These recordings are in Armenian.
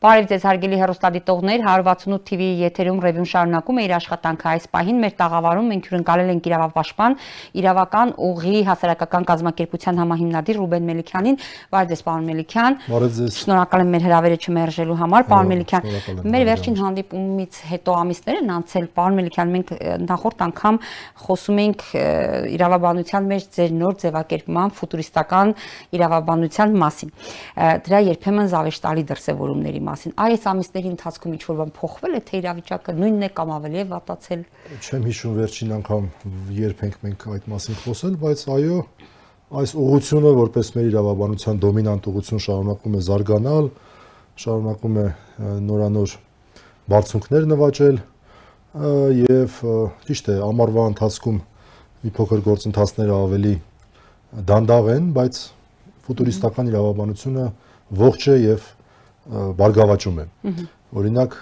Բարև ձեզ հարգելի հեռուստադիտողներ, 168 TV-ի եթերում ռևյուն շարունակում է իր աշխատանքը այս պահին մեր տաղավարում մենք հյուրընկալել ենք իրավապաշտպան, իրավական ուղի հասարակական կազմակերպության համահիմնադիր Ռուբեն Մելիքյանին։ Բարև ձեզ, պարոն Մելիքյան։ Բարև ձեզ։ Շնորհակալ եմ մեր հրավերը չմերժելու համար, պարոն Մելիքյան։ Մեր վերջին հանդիպումից հետո ամիսներ են անցել, պարոն Մելիքյան, մենք նախորդ անգամ խոսում ենք իրավաբանության մեջ ձեր նոր ձևակերպման ֆուտուրիստական իրավաբանության մասին։ Դրա երբեմն զավեշտալի դրսևորումների մասին։ Այս ամիսների ընթացքում ինչ որ բան փոխվել է, թե իրավիճակը նույնն է կամ ավելի է վատացել։ Չեմ հիշում վերջին անգամ երբ ենք մենք այդ մասին խոսել, բայց այո, այս ուղությունը որպես մեր իրավաբանության դոմինանտ ուղություն շարունակում է զարգանալ, շարունակում է նորանոր բարձունքներ նվաճել եւ ճիշտ է, ամառվա ընթացքում մի փոքր գործընթացները ավելի դանդաղ են, բայց ֆուտուրիստական իրավաբանությունը ողջ է եւ բարգավաճում է։ Օրինակ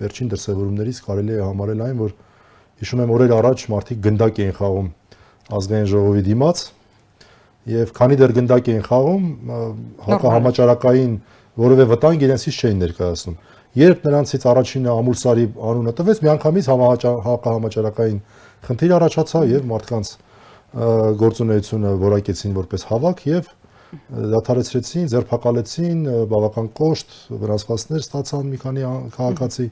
վերջին դրսևորումներից կարելի է համարել այն, որ հիշում եմ օրեր առաջ մարդիկ գնդակ էին խաղում ազգային ժողովի դիմաց եւ քանի դեռ գնդակ էին խաղում, հակահամաճարակային որևէ վտանգ իրենցից չէին ներկայացնում։ Երբ նրանցից առաջինը Ամուրսարի անունը տվեց, միանգամից հակահամաճարակային խնդիր առաջացավ եւ մարդկանց գործունեությունը որակեցին որպես հավաք եւ դադարեցրեցին, ձերբակալեցին, բավական կոշտ վնասվածքներ ստացան մի քանի քաղաքացի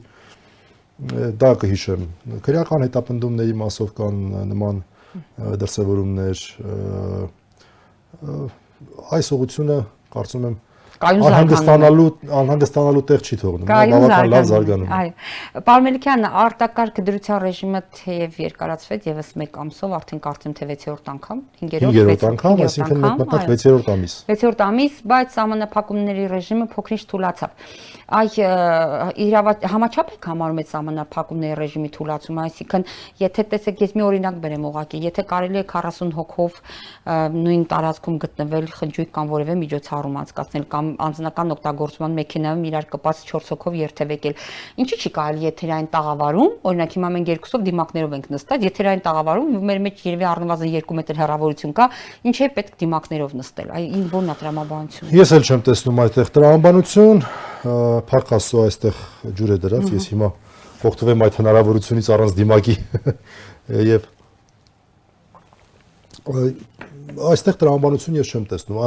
դա կհիշեմ։ Քրեական հետապնդումների մասով կան նման դրսևորումներ այս ուղությունը կարծում եմ անհանգստանալու անհանգստանալու տեղ չի թողնում, բավական լավ զարգանում։ Այո։ Պարմելիկյան արտակարգ դրության ռեժիմը թեև երկարացվեց եւս 1 ամսով, արդեն կարծեմ թե 6-րդ անգամ, 5-րդ 5-րդ անգամ, այսինքն մոտ 6-րդ ամիս։ 6-րդ ամիս, բայց համանախապակումների ռեժիմը փոքրինչ թուլացավ այ իրավաց համաչափ եք համարում այդ սահմանափակումների ռեժիմի թույլատումը, այսինքն եթե տեսեք, ես մի օրինակ բերեմ ուղակի, եթե կարելի է 40 հոգով նույն տարածքում գտնվել խնջույք կամ որևէ միջոցառում անցկացնել կամ անձնական օգտագործման մեքենայում իրար կպած 4 հոգով երթևեկել, ինչի՞ չի կարելի եթերային տաղավարում, օրինակ հիմա մենք երկուսով դիմակներով ենք նստած, եթերային տաղավարում մեր մեջ երևի առնվազն 2 մետր հեռավորություն կա, ինչի՞ է պետք դիմակներով նստել։ Այ ին ո՞րն է տրամաբանությունը։ Ես էլ չեմ տեսնում այդտեղ տրամաբանություն, Փառք Աստծո այստեղ ջուր է դրած, ես հիմա օգտվեմ այդ հնարավորությունից առանց դիմակի եւ այստեղ տրամաբանություն ես չեմ տեսնում։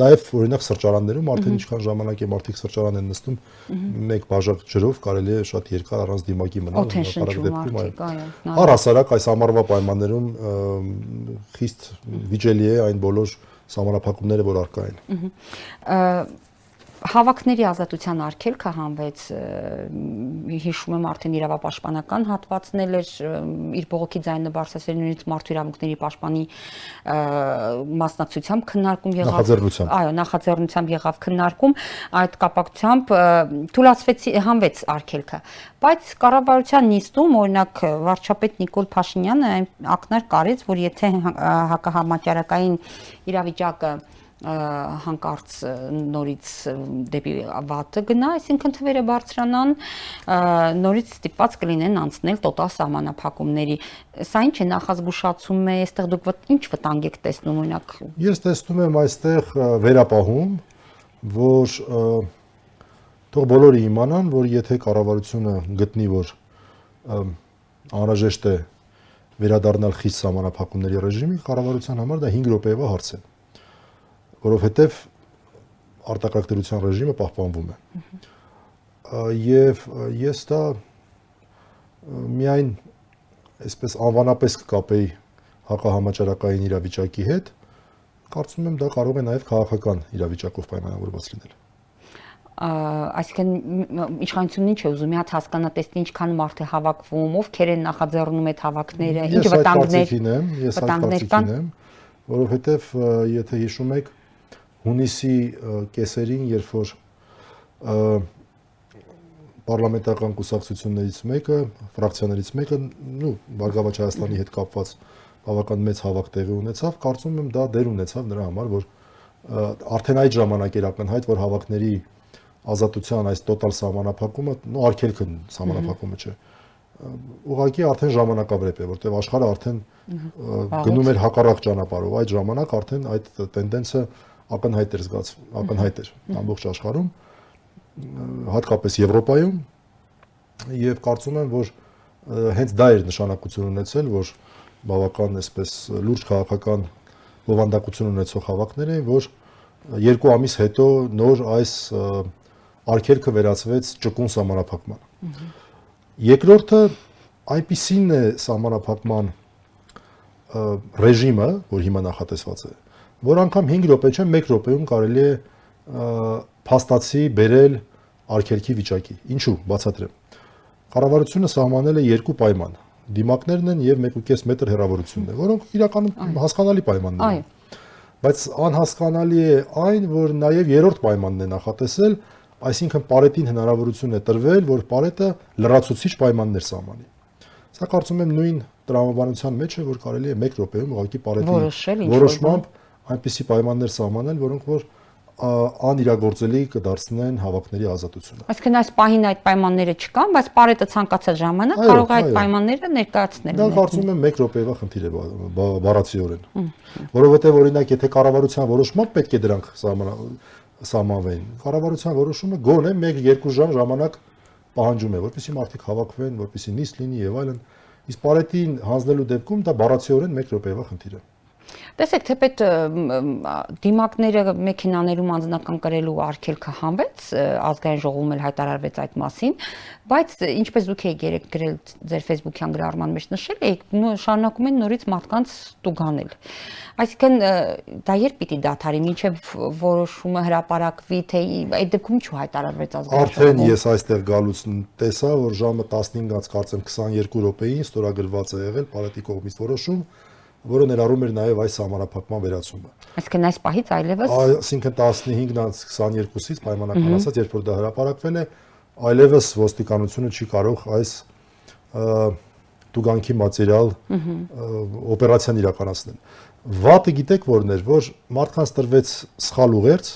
Նաև օրինակ սրճարաններում արդեն ինչքան ժամանակ է մարդիկ սրճարան են նստում, մեկ բաժակ ջրով կարելի է շատ երկար առանց դիմակի մնալ։ Հակառակ դեպքում այո։ Առհասարակ այս ամառվա պայմաններում խիստ վիճելի է այն բոլոր համանախապակումները, որ արկա են հավաքների ազատության արգելքը հանվեց հիշում եմ արդեն իրավապաշտպանական հատվածն էր իր բողոքի ձայնը բարձրացնելուց մարդու իրավունքների պաշտպանի մասնակցությամբ քննարկում եղավ նախաձեռնությամբ այո նախաձեռնությամբ եղավ քննարկում այդ կապակցությամբ թույլատրվեցի հանվեց արգելքը բայց կառավարության նիստում օրինակ վարչապետ Նիկոլ Փաշինյանը ակնար կարեց որ եթե հակահամաճարակային իրավիճակը հանկարծ նորից դեպի վատը գնա, այսինքն թվերը բարձրանան, նորից ստիպված կլինեն անցնել տոտալ սահմանափակումների։ Սա ինչ է նախազգուշացում է, այստեղ դուք ինչ վտանգ եք տեսնում օրինակ։ Ես տեսնում եմ այստեղ վերապահում, որ թող բոլորը իմանան, որ եթե կառավարությունը գտնի, որ անհրաժեշտ է վերադառնալ խիստ սահմանափակումների ռեժիմի, կառավարության համար դա 5 րոպեվա հարց է որովհետև արտակարգ ռեժիմը պահպանվում է։ Եվ ես դա միայն այսպես անվանապես կկապեի հակահամաճարակային իրավիճակի հետ, կարծում եմ դա կարող է նաև քաղաքական իրավիճակով պայմանավորված լինել այսինքն իշխանությունն ինչ է ուզում, մի հատ հասկանա տեսնի ինչքան մարդ է հավաքվում, ովքեր են նախաձեռնում այդ հավաքները, ինչ վտանգներ, վտանգներ կան, որովհետև եթե հիշում եք, հունիսի կեսերին, երբ որ պարլամենտական կուսակցություններից մեկը, ֆրակցիաներից մեկը, նու Բարգավաճ Հայաստանի հետ կապված բավական մեծ հավաք տեղի ունեցավ, կարծում եմ դա դեր ունեցավ նրա համար, որ արդեն այդ ժամանակ էր ակնհայտ, որ հավաքների ազատության այս տոտալ սահմանափակումը, նո արգելքը սահմանափակումը չէ ուղղակի արդեն ժամանակավրեպ է, որտեղ աշխարհը արդեն գնում էր հակառակ ճանապարհով։ Այդ ժամանակ արդեն այդ տենդենսը ակնհայտ էր զգացվում, ակնհայտ էր ամբողջ աշխարհում հատկապես Եվրոպայում եւ կարծում եմ, որ հենց դա էր նշանակություն ունեցել, որ բավական այսպես լուրջ քաղաքական բովանդակություն ունեցող հավաքներ էին, որ երկու ամիս հետո նոր այս արկելքը վերածվեց ճկուն սահմանափակման։ Երկրորդը այնպիսին է սահմանափակման ռեժիմը, որ հիմա նախատեսված է, որ անգամ 5 րոպե չէ, 1 րոպեում կարելի է փաստացի բերել արկելքի վիճակի։ Ինչու՞, բացատրեմ։ Կառավարությունը սահմանել է երկու պայման՝ դիմակներն են եւ 1.5 մետր հեռավորությունն է, որոնք իրականում հասկանալի պայմաններ են։ Բայց անհասկանալի է այն, որ նաեւ երրորդ պայմանն է նախատեսել, այսինքն Պարետին հնարավորություն է տրվել, որ Պարետը լրացուցիչ պայմաններ սահմանի։ Սա կարծում եմ նույն տրամաբանության մեջ է, որ կարելի է 1 րոպեում ուղղակի Պարետի որոշմամբ այնպիսի պայմաններ սահմանել, որոնք որ անիրագործելի կդարձնեն հավաքների ազատությունը։ Այսինքն այս պահին այդ պայմանները չկան, բայց Պարետը ցանկացած ժամանակ կարող է այդ պայմանները ներկայացնել։ Դա կարծում եմ 1 րոպեվա խնդիր է բառացիորեն։ Որովհետև օրինակ եթե կառավարության որոշմամբ պետք է դրանք սահմանվեն, կառավարության որոշումը գոնե 1-2 ժամ ժամանակ պահանջում է, որպեսզի մարդիկ հավաքվեն, որպեսզի նիստ լինի եւ այլն։ Իսկ Պարետին հանձնելու դեպքում դա բառացիորեն 1 րոպեվա խնդիր է։ Տեսեք, թեպետ դիմակները մեքենաներում անձնական կրելու արգելքը հանվեց, ազգային ժողովում էլ հայտարարվեց այդ մասին, բայց ինչպես դուք եք երեք գրել ձեր Facebook-յան գրառման մեջ նշել եք, շարունակում են նորից մարդկանց տուգանել։ Այսինքն դա երբ պիտի դադարի, մինչև որոշումը հրապարակվի, թե այդ դեպքում ինչու հայտարարվեց ազգային ժողովում։ Արդեն ես այստեղ գալուց տեսա, որ ժամը 15-ից կարծեմ 22 րոպեին ստորագրված է եղել Պարետի կողմից որոշում, որը ներառում էր նաև այս համանախապակման վերացումը։ Այսինքն այս պահից այլևս այսինքն 15-ից 22-ից պայմանական ասած, երբ որ դա հրապարակվել է, այլևս ոստիկանությունը չի կարող այս տուգանքի մատերիալ օպերացիան իրականացնել։ Վատը գիտեք որն էր, որ մարդկանց տրվեց սխալ ուղերձ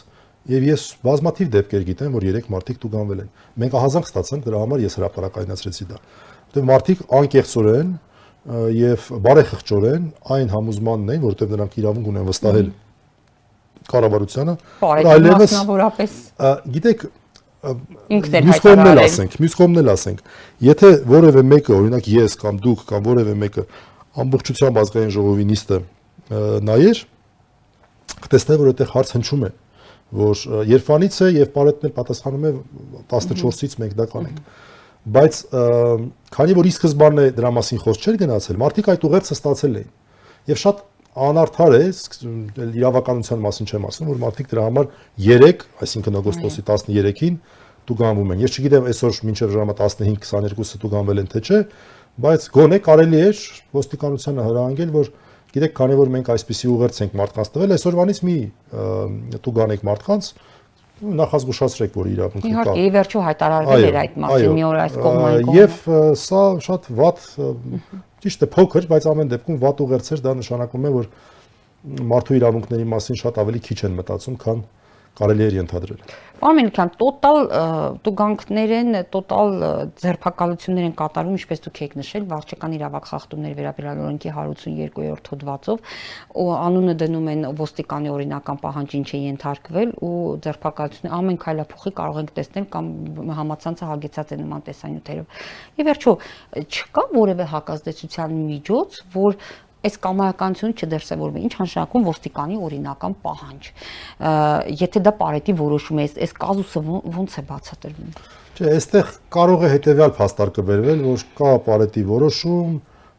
եւ ես բազմաթիվ դեպքեր գիտեմ, որ երեք մարդիկ տուգանվել են։ Մենք ահազանգ ստացանք դրա համար ես հրապարակայնացրեցի դա։ Որտեղ մարդիկ անկեղծորեն եւ բարեխղճորեն այն համոզմանն են, որովհետեւ նրանք իրավունք ունեն վստահել կառավարությանը, այլևս մասնավորապես գիտեք մյուս կողմն էլ ասենք, մյուս կողմն էլ ասենք, եթե որևէ մեկը, օրինակ ես կամ դուք կամ որևէ մեկը ամբողջությամբ ազգային ժողովի նիստը նայեր, կտեսնե, որ այդտեղ հարց հնչում է, որ Երևանից է եւ Պարետն էլ պատասխանում է 14-ից մենք դա կանենք։ -hmm բայց քանի որ ի սկզբանե դրա մասին խոսք չէր գնացել, մարդիկ այդ ուղերձը ստացել էին։ Եվ շատ անարդար է, իրավականության մասին չեմ ասում, որ մարդիկ դրա համար 3, այսինքն օգոստոսի 13-ին տուգանվում են։ Ես չգիտեմ այսօր մինչև ժամը 15-22-ը տուգանվել են թե չէ, բայց գոնե կարելի է ոստիկանությանը հրահանգել, որ գիտեք, քանի որ մենք այսպիսի ուղերձ ենք մարդկանց տվել, այսօրվանից մի տուգանեք մարդկանց, նախազգուշացրեք, որ իրավունքը կա։ Իհարկե, ի վերջո հայտարարվել էր այդ մասին մի օր այս կողմային կողմը։ Եվ սա շատ ված ճիշտ է փոքր, բայց ամեն դեպքում վատ ուղերձեր դա նշանակում է, որ մարդու իրավունքների մասին շատ ավելի քիչ են մտածում, քան կարելի էր ենթադրել։ Պարոն Մելիքյան, տոտալ տուգանքներ են, տոտալ ձերբակալություններ են կատարում, ինչպես դուք եք նշել, վարչական իրավակ խախտումների վերաբերյալ օրենքի 182-րդ հոդվածով, ու անունը դնում են ոստիկանի օրինական պահանջին չի ենթարկվել ու ձերբակալությունը ամեն քայլափոխի կարող ենք տեսնել կամ համացանցը հագեցած է նման տեսանյութերով։ Եվ վերջո, չկա որևէ հակազդեցության միջոց, որ այս կամայականությունը չդրսևորվի։ Ինչ նշանակում ոստիկանի օրինական պահանջ։ Եթե դա Պարետի որոշում է, այս կազուսը ո՞նց է բացատրվում։ Չէ, այստեղ կարող է հետեւյալ փաստարկը վերվել, որ կա Պարետի որոշում,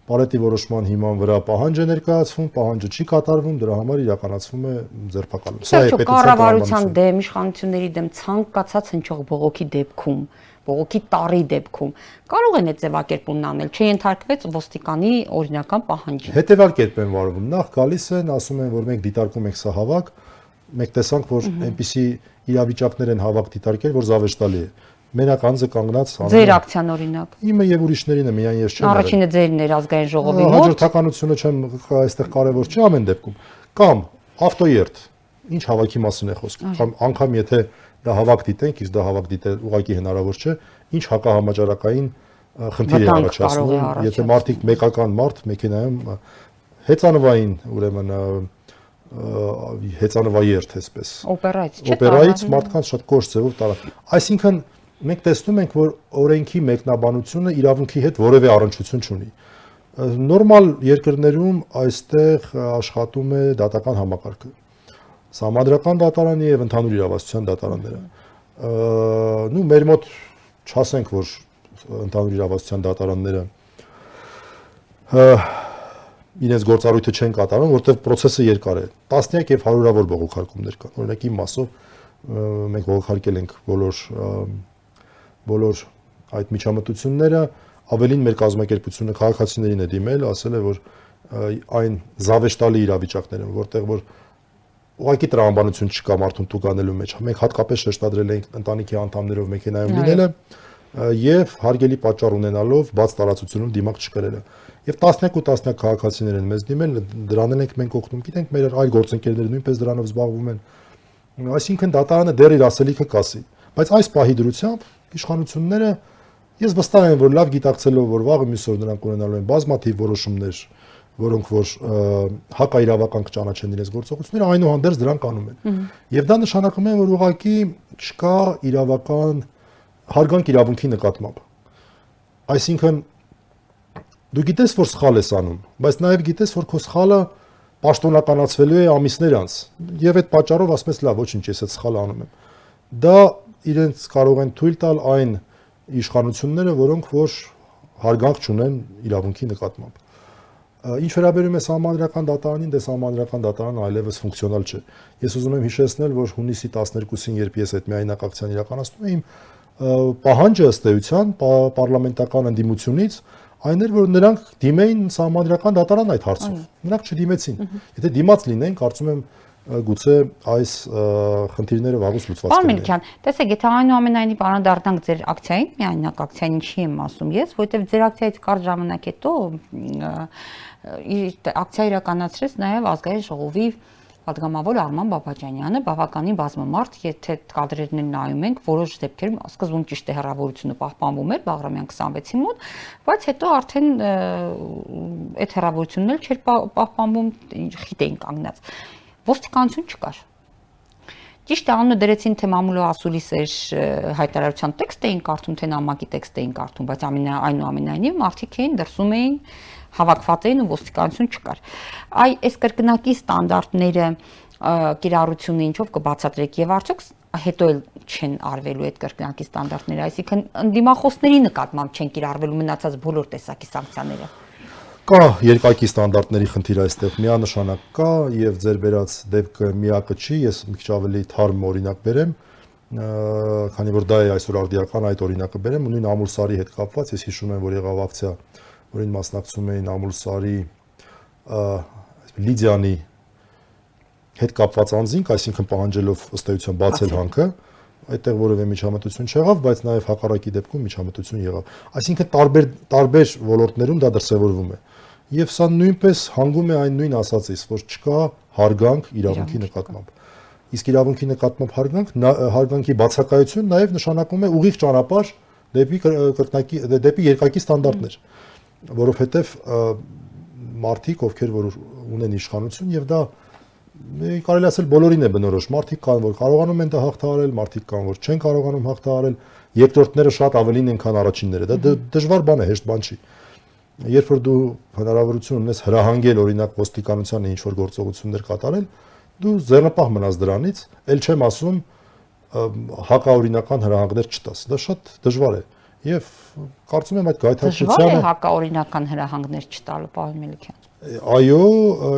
Պարետի որոշման հիման վրա պահանջ է ներկայացվում, պահանջը չի կատարվում, դրա համար իրականացվում է ձերբակալում։ Սա է պետության կառավարության դեմ, իշխանությունների դեմ ցանկացած հնչող բողոքի դեպքում բողոքի տարի դեպքում կարող են այդ ձևակերպումն անել, չենթարկվեց ոստիկանի օրինական պահանջին։ Հետևյալ կերպ են վարվում։ Նախ գալիս են, ասում են, որ մենք դիտարկում ենք սա հավաք, մենք տեսանք, որ այնպիսի իրավիճակներ են հավաք դիտարկել, որ զավեշտալի է մենակ անձը կանգնած Ձեր ակցիան օրինակ։ Իմը եւ ուրիշներինը միայն ես չեմ։ Առաջինը ձերն էր ազգային ժողովի մոտ։ Հաջորդականությունը չեմ այստեղ կարևոր չի ամեն դեպքում։ Կամ ավտոերթ։ Ինչ հավաքի մասին է խոսքը։ Կամ անգամ եթե դա հավաք դիտենք, իսկ դա հավաք դիտել ուղղակի հնարավոր չէ, ինչ հակահամաճարակային խնդիր է առաջացնում, եթե մարդիկ մեկական մարդ մեքենայում հեծանվային, ուրեմն հեծանվայերթ այսպես օպերայից չէ օպերայից մարդկանց շատ կոշտ ձևով տարա այսինքն մենք տեսնում ենք որ օրենքի մեկնաբանությունը իրավունքի հետ որևէ առնչություն չունի նորմալ երկրներում այստեղ աշխատում է դատական համակարգը համադրական դատարանի եւ ընդհանուր իրավասության դատարանները նու մեր մոտ չասենք որ ընդհանուր իրավասության դատարանները իրենց գործառույթը չեն կատարում, որտեղ process-ը երկար է։ Տասնյակ եւ հարյուրավոր բողոքարկումներ կան։ Օրինակ իմ մասով մենք բողոքարկել ենք բոլոր բոլոր այդ միջամտությունները, ավելին մեր կազմակերպությունը քաղաքացիներին է դիմել, ասել է, որ այն զավեշտալի իրավիճակներ են, որտեղ որ ուղղակի տրամաբանություն չկա մարդուն տուգանելու մեջ։ Մենք հատկապես շեշտադրել ենք ընտանիքի անդամներով մեքենայում լինելը եւ հարգելի պատճառ ունենալով բաց տարածությունում դիմակ չկրելը ու տասնյակ քաղաքացիներ են մեզ դիմել, դրանն ենք մենք օգնում։ Գիտենք, մեր այլ գործընկերները նույնպես դրանով զբաղվում են։ Այսինքն դատարանը դեռ իր ասելիքը կասի, բայց այս պահի դրությամբ իշխանությունները ես վստահ եմ, որ լավ գիտակցելով, որ վաղը մյուս օր նրանք ունենալու են բազմաթիվ որոշումներ, որոնք որ հակաիրավական կճանաչեն իրենց գործողությունները, այնուհանդերձ դրանք անում են։ Եվ դա նշանակում է, որ ուղղակի չկա իրավական հարգանք իրավունքի նկատմամբ։ Այսինքն Դու գիտես, որ սխալ ես անում, բայց նաև գիտես, որ քո սխալը պաշտոնականացվելու է ամիսներ անց։ Եվ այդ պատճառով ասում ես, լավ, ոչինչ, ես այդ սխալը անում եմ։ Դա իրենց կարող են թույլ տալ այն իշխանությունները, որոնք որ հարգանք չունեն իրավունքի նկատմամբ։ Ինչ վերաբերում է համանդրական դատարանին, դե համանդրական դատարանը այլևս ֆունկցիոնալ չէ։ Ես ուզում եմ հիշեցնել, որ հունիսի 12-ին, երբ ես այդ միայնակ ակցիան իրականացնում եմ, պահանջը ըստ էության պարլամենտական ընդդիմությունից այն էր որ նրանք դիմեին համանդրական դատարան այդ հարցով։ Նրանք չդիմեցին։ Եթե դիմաց լինեն, կարծում եմ գուցե այս խնդիրները վաղուց լուծված կլինեն։ Պարոն Մելիքյան, տեսեք, եթե այնուամենայնիվ անդրադառնանք ձեր ակցիային, միայնակ ակցիային ինչի եմ ասում ես, որովհետև ձեր ակցիայից կարճ ժամանակ հետո ակցիա իրականացրեց նաև ազգային ժողովի Պատգամավոր Արման Բաբաջանյանը բավականին բազմամարդ, եթե կադրերն նայում ենք, որոշ դեպքերում սկզբում ճիշտ է հեռավորությունը պահպանվում էր Բաղրամյան 26-ի մոտ, բայց հետո արդեն այդ հեռավորությունն էլ չէր պահպանվում, խիտ էին կանգնած։ Ոստիկանություն չկար։ Ճիշտ է անունը դրեցին թե մամուլո ասուլիս էր հայտարարության տեքստ էին կարդում, թե նամակի տեքստ էին կարդում, բայց այնուամենայնիվ մարդիկ էին դրսում էին հավաքված էին ու ոստիկանություն չկար։ Այ այս կրկնակի ստանդարտները կիրառությունը ինչով կբացատրեք եւ արդյոք հետո էլ չեն արվելու այդ կրկնակի ստանդարտները, այսինքն ընդդիմախոսների նկատմամբ չեն կիրառվելու մնացած բոլոր տեսակի սանկցիաները։ Կա երկակի ստանդարտների խնդիր այստեղ միանշանակ կա եւ ձեր վերած դեպքը միակը չի, ես մի քիչ ավելի թարմ օրինակ բերեմ, քանի որ դա է այսօր արդիական այդ օրինակը բերեմ, նույն ամուլսարի հետ կապված, ես հիշում եմ, որ եղավ ակցիա որին մասնակցում էին Ամուլսարի Լիդիանի հետ կապված անձինք, այսինքն պահանջելով ըստ էության բացել հանքը, այդտեղ որևէ միջամտություն չեղավ, բայց նաև հակառակի դեպքում միջամտություն եղավ։ Այսինքն տարբեր տարբեր ոլորտներում դա դրսևորվում է։ Եվ սա նույնպես հանգում է այն նույն ասածից, որ չկա հարգանք իրավունքի նկատմամբ։ Իսկ իրավունքի նկատմամբ հարգանք հարգանքի բացակայություն նաև նշանակում է ուղիղ ճանապարհ դեպի կրկնակի դեպի երկակի ստանդարտներ։ որովհետև մարդիկ, ովքեր որ ունեն իշխանություն եւ դա կարելի ասել բոլորին է բնորոշ։ Մարդիկ կան, որ կարողանում են դա հաղթահարել, մարդիկ կան, որ չեն կարողանում հաղթահարել։ Երկրորդները շատ ավելին են, քան առաջինները։ Դա դժվար բան է, հեշտ բան չի երբ որ դու հնարավորություն ունես հրահանգել օրինակ ոստիկանությանը ինչ որ գործողություններ կատարել, դու ձեռնպահ մնաս դրանից, ել չեմ ասում հակաօրինական հրահանգներ չտաս։ Դա շատ դժվար է։ Եվ կարծում եմ այդ գայթակղությունը Դժվար է հակաօրինական հրահանգներ չտալը, պարոն Մելիքյան։ Այո,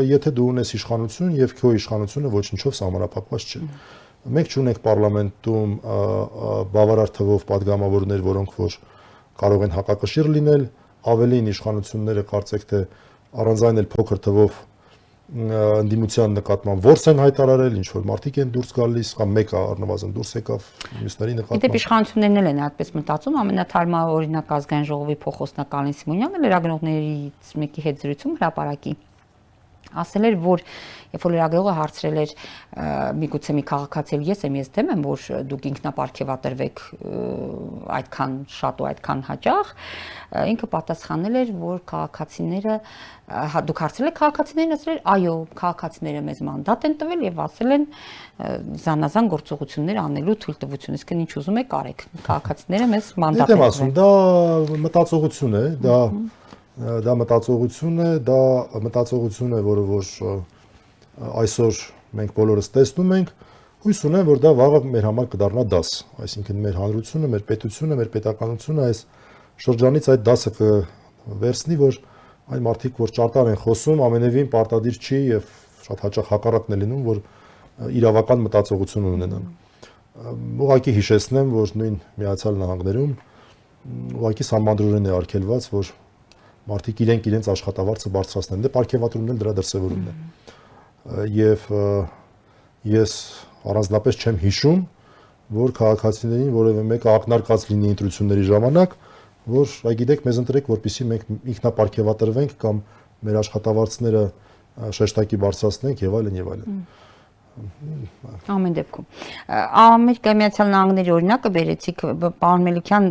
եթե դու ունես իշխանություն եւ քո իշխանությունը ոչնչով համարապակված չէ։ Մենք չունենք parlamentum բավարար թվով падգամավորներ, որոնք որ կարող են հակակշիռ լինել, ավելին իշխանությունները կարծեք թե առանձայն էլ փոքր թվով ընդդիմության նկատմամբ որս են հայտարարել, ինչ որ մարդիկ են դուրս գալիս, կամ մեկը առնվազն դուրս եկավ մյուսների նկատմամբ։ Դե իշխանություններն էլ են այդպես մտածում, ամենաթարմա օրինակ ազգային ժողովի փոխոսնակալին Սիմոնյանը լրագրողներից մեկի հետ զրույցում հրապարակի ասել էր, որ երբ որ լրագրողը հարցրել էր միգուցե մի քաղաքացի ես եմ, ես դեմ եմ, որ դուք ինքնապարգևատրվեք այդքան շատ ու այդքան հաճախ, ինքը պատասխանել էր, որ քաղաքացիները հա դուք հարցրել եք քաղաքացիներին, ասել էր, այո, քաղաքացիները մեզ մանդատ են տվել եւ ասել են զանազան գործողություններ անելու թույլտվություն, իսկ ինչ ուզում եք արեք։ Քաղաքացիները մեզ մանդատ են տվել։ Դե ասում, դա մտածողություն է, դա դա մտածողություն է, դա մտածողություն է, որը որ այսօր մենք բոլորս տեսնում ենք, հույս ունեմ, որ դա վաղը մեր համար կդառնա դաս, այսինքն մեր հանրությունը, մեր պետությունը, մեր պետականությունը այս շրջանից այդ դասը կվերցնի, որ այն մարդիկ, որ ճարտար են խոսում, ամենևին պարտադիր չի եւ շատ հաճախ հակառակն է լինում, որ իրավական մտածողություն ունենան։ Ուղղակի հիշեցնեմ, որ նույն Միացյալ Նահանգներում ուղղակի սահմանադրորեն է արգելված, որ մարդիկ իրենք իրենց աշխատավարձը բարձրացնեն։ Դե ապարքեվատրումն էլ դրա դրսևորումն է։ Եվ ես առանձնապես չեմ հիշում, որ քաղաքացիներին որևէ մեկը ակնարկած լինի ընտրությունների ժամանակ, որ այգիտեք մեզ ընտրեք, որpիսի մենք ինքնապարքեվատրվենք կամ մեր աշխատավարձները շեշտակի բարձրացնենք եւ այլն եւ այլն։ Ամեն դեպքում Ամերիկայի Միացյալ Նահանգների օրինակը բերեցիք պարոն Մելիքյան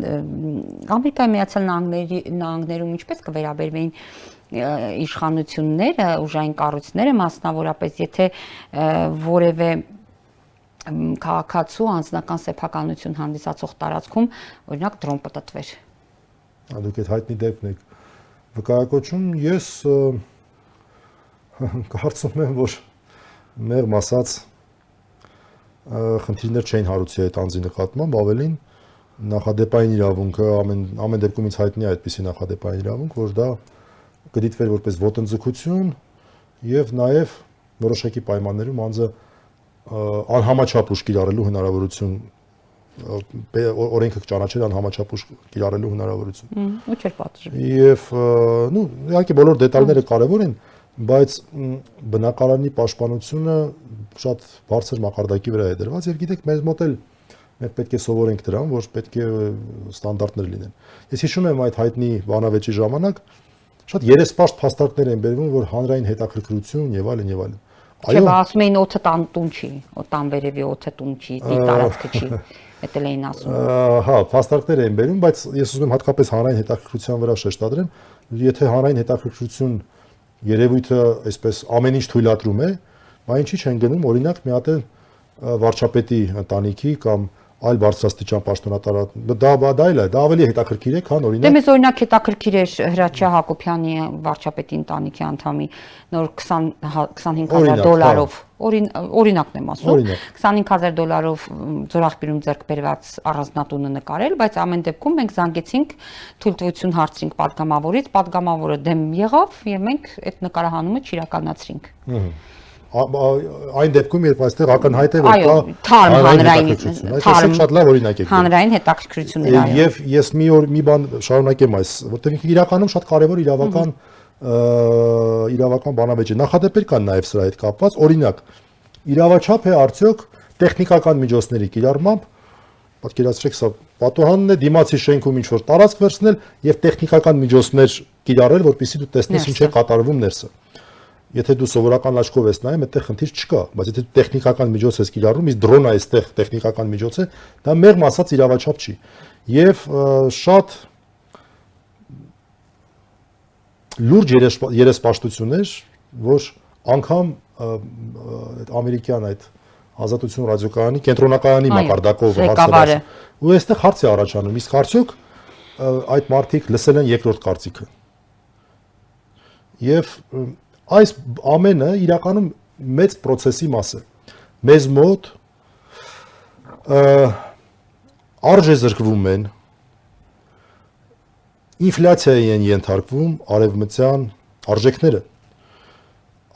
Ամերիկայի Միացյալ Նահանգների նահանգներում ինչպես կվերաբերվեին իշխանությունները, ուժային կառույցները, մասնավորապես եթե որևէ քաղաքացու անձնական սեփականություն հանդիսացող տարածքում օրինակ դրոն պատտվեր։ Դուք այդ հայտնի դեպքն եք վկայակոչում, ես կարծում եմ, որ մեղմ ասած խնդիրներ չէին հարուցի այդ անձի նկատմամբ, ավելին նախադեպային իրավունքը ամեն ամեն դեպքում ինձ հայտնի է այդպիսի նախադեպային իրավունք, որ դա կդիտվեր որպես ոտնձգություն եւ նաեւ որոշակի պայմաններում անձը անհամաչափ ուժ կիրառելու հնարավորություն օրենքը կճանաչեր անհամաչափ ուժ կիրառելու հնարավորություն։ Ու չէր պատժի։ Եվ նու իհարկե բոլոր դետալները կարևոր են, բայց բնակարանի պաշտպանությունը շատ բարձր մակարդակի վրա է դրված եւ գիտեք մեզ մոտ էլ մենք պետք է սովորենք դրան, որ պետք է ստանդարտներ լինեն։ Ես հիշում եմ այդ հայտնի բանավեճի ժամանակ շատ երեսպաշտ փաստարկներ են բերվում, որ հանրային հետաքրքրություն եւ այլն եւ այլն։ Այո, ասում էին օդը տան տուն չի, օտան վերևի օդը տուն չի, տարածքը չի։ Էդ էլ էին ասում։ Հա, փաստարկներ են բերում, բայց ես ուզում եմ հատկապես հանրային հետաքրքրության վրա շեշտադրեմ, եթե հանրային հետաքրքրություն երևույթը այսպես ամեն ինչ թույլատրում է, բա ինչի չեն գնում օրինակ մի հատ վարչապետի ընտանիքի կամ այլ բարձրաստիճան պաշտոնատար դա բադայլ է դա ավելի հետաքրքիր է քան օրինակ Դե մեզ օրինակ հետաքրքիր էր Հրաչյա Հակոբյանի վարչապետի ընտանիքի անդամի նոր 20 25000 հա- դոլարով հա։ օրին օրինակն եմ ասում 25000 դոլարով զորախբերում ձեռք բերված առանձնատունը նկարել, բայց ամեն դեպքում մենք զանգեցինք թույլտվություն հարցրինք падգամավորից, падգամավորը դեմ եղավ եւ մենք այդ նկարահանումը չիրականացրինք։ Ահա այն դեպքում երբ այստեղ ակնհայտ է որ կա թարմ հանրային թարմ շատ լավ օրինակ է հանրային հետաքրքրություններ այո եւ ես մի օր մի բան շարունակեմ այս որտեղ իրականում շատ կարեւոր իրավական իրավական բանավեճ է նախադեպեր կան նաեւ սրա հետ կապված օրինակ իրավաչափ է արդյոք տեխնիկական միջոցների կիրառմամբ պատկերացրեք սա պատոհանն է դիմացի շենքում ինչ որ տարածք վերցնել եւ տեխնիկական միջոցներ կիրառել որպեսզի դու տեսնես ինչ է կատարվում ներսը Եթե դու սովորական աչքով ես նայում, այդտեղ խնդիր չկա, բայց եթե դու տեխնիկական միջոց ես կիրառում, իսկ դրոնը այստեղ տեխնիկական միջոց է, դա մեղմ ասած իրավաչափ չի։ Եվ շատ լուրջ երեսպաշտություններ, որ անգամ այդ ամերիկյան այդ ազատություն ռադիոկայանի կենտրոնակայանի մակարդակով հարցը ու այստեղ հարց է առաջանում իսկ արդյոք այդ մարդիկ լսել են երկրորդ կարծիքը եւ Այս ամենը իրականում մեծ process-ի մաս է։ Մեզ մոտ արժե զրկվում են ինֆլյացիայի են ենթարկվում արևմտյան արժեքները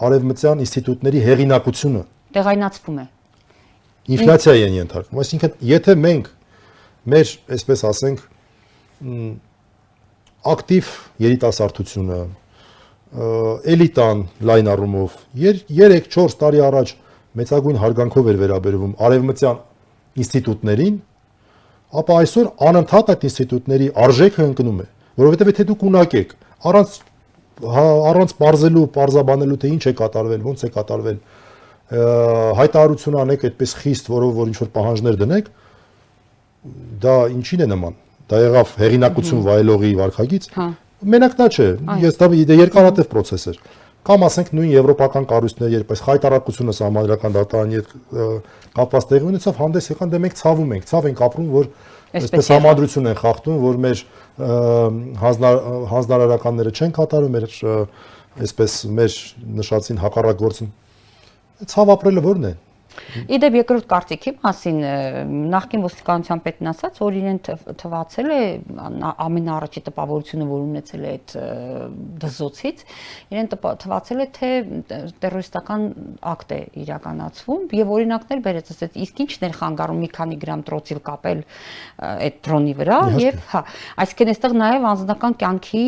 արևմտյան ինստիտուտների հեղինակությունը տեղայնացվում է ինֆլյացիայի են ենթարկվում այսինքն եթե մենք մեր այսպես ասենք ակտիվ երիտասարդությունը էլիտան լայն առումով 3-4 տարի առաջ մեծագույն հարգանքով էր վերաբերվում արևմտյան ինստիտուտներին, ապա այսօր անընդհատ այդ ինստիտուտների արժեքը ընկնում է, որովհետև եթե դուք ունակ եք առանց հա, առանց բարձելու, բարձաբանելու թե ինչ է կատարվել, ոնց է կատարվել, հայտարարություն անեք այդպես խիստ, որով որ ինչ որ պահանջներ դնեք, դա ինչին է նման։ Դա եղավ հեղինակություն վայելողի վարկագից։ Հա։ Մենակ դա չէ։ Ես դա երկարատև process էր։ Կամ ասենք նույն եվրոպական կառույցները, երբ այս հայտարարությունը համադրական դատարանի հետ կապված տեղի ունեցավ, հանդես եկան դե մենք ցավում ենք, ցավ ենք ապրում, որ այսպես համադրություն են խախտում, որ մեր հանձնարարականները չեն կատարում, մեր այսպես մեր նշածին հակառակ գործն ցավ ապրելը ո՞րն է։ Իդեպ երկրորդ կարծիքի մասին նախկին ոստիկանության պետն ասաց, որ իրեն թվացել է ամենաառաջի տպավորությունը, որ ունեցել է այդ դզոցից, իրեն թվացել է թե terroristական ակտ է իրականացվում եւ օրինակներ բերեց, ասեց, իսկ ի՞նչն էր խանգարում մի քանի գրամ տրոցիլ կապել այդ դրոնի վրա եւ հա, այսինքն այստեղ նաեւ անձնական կյանքի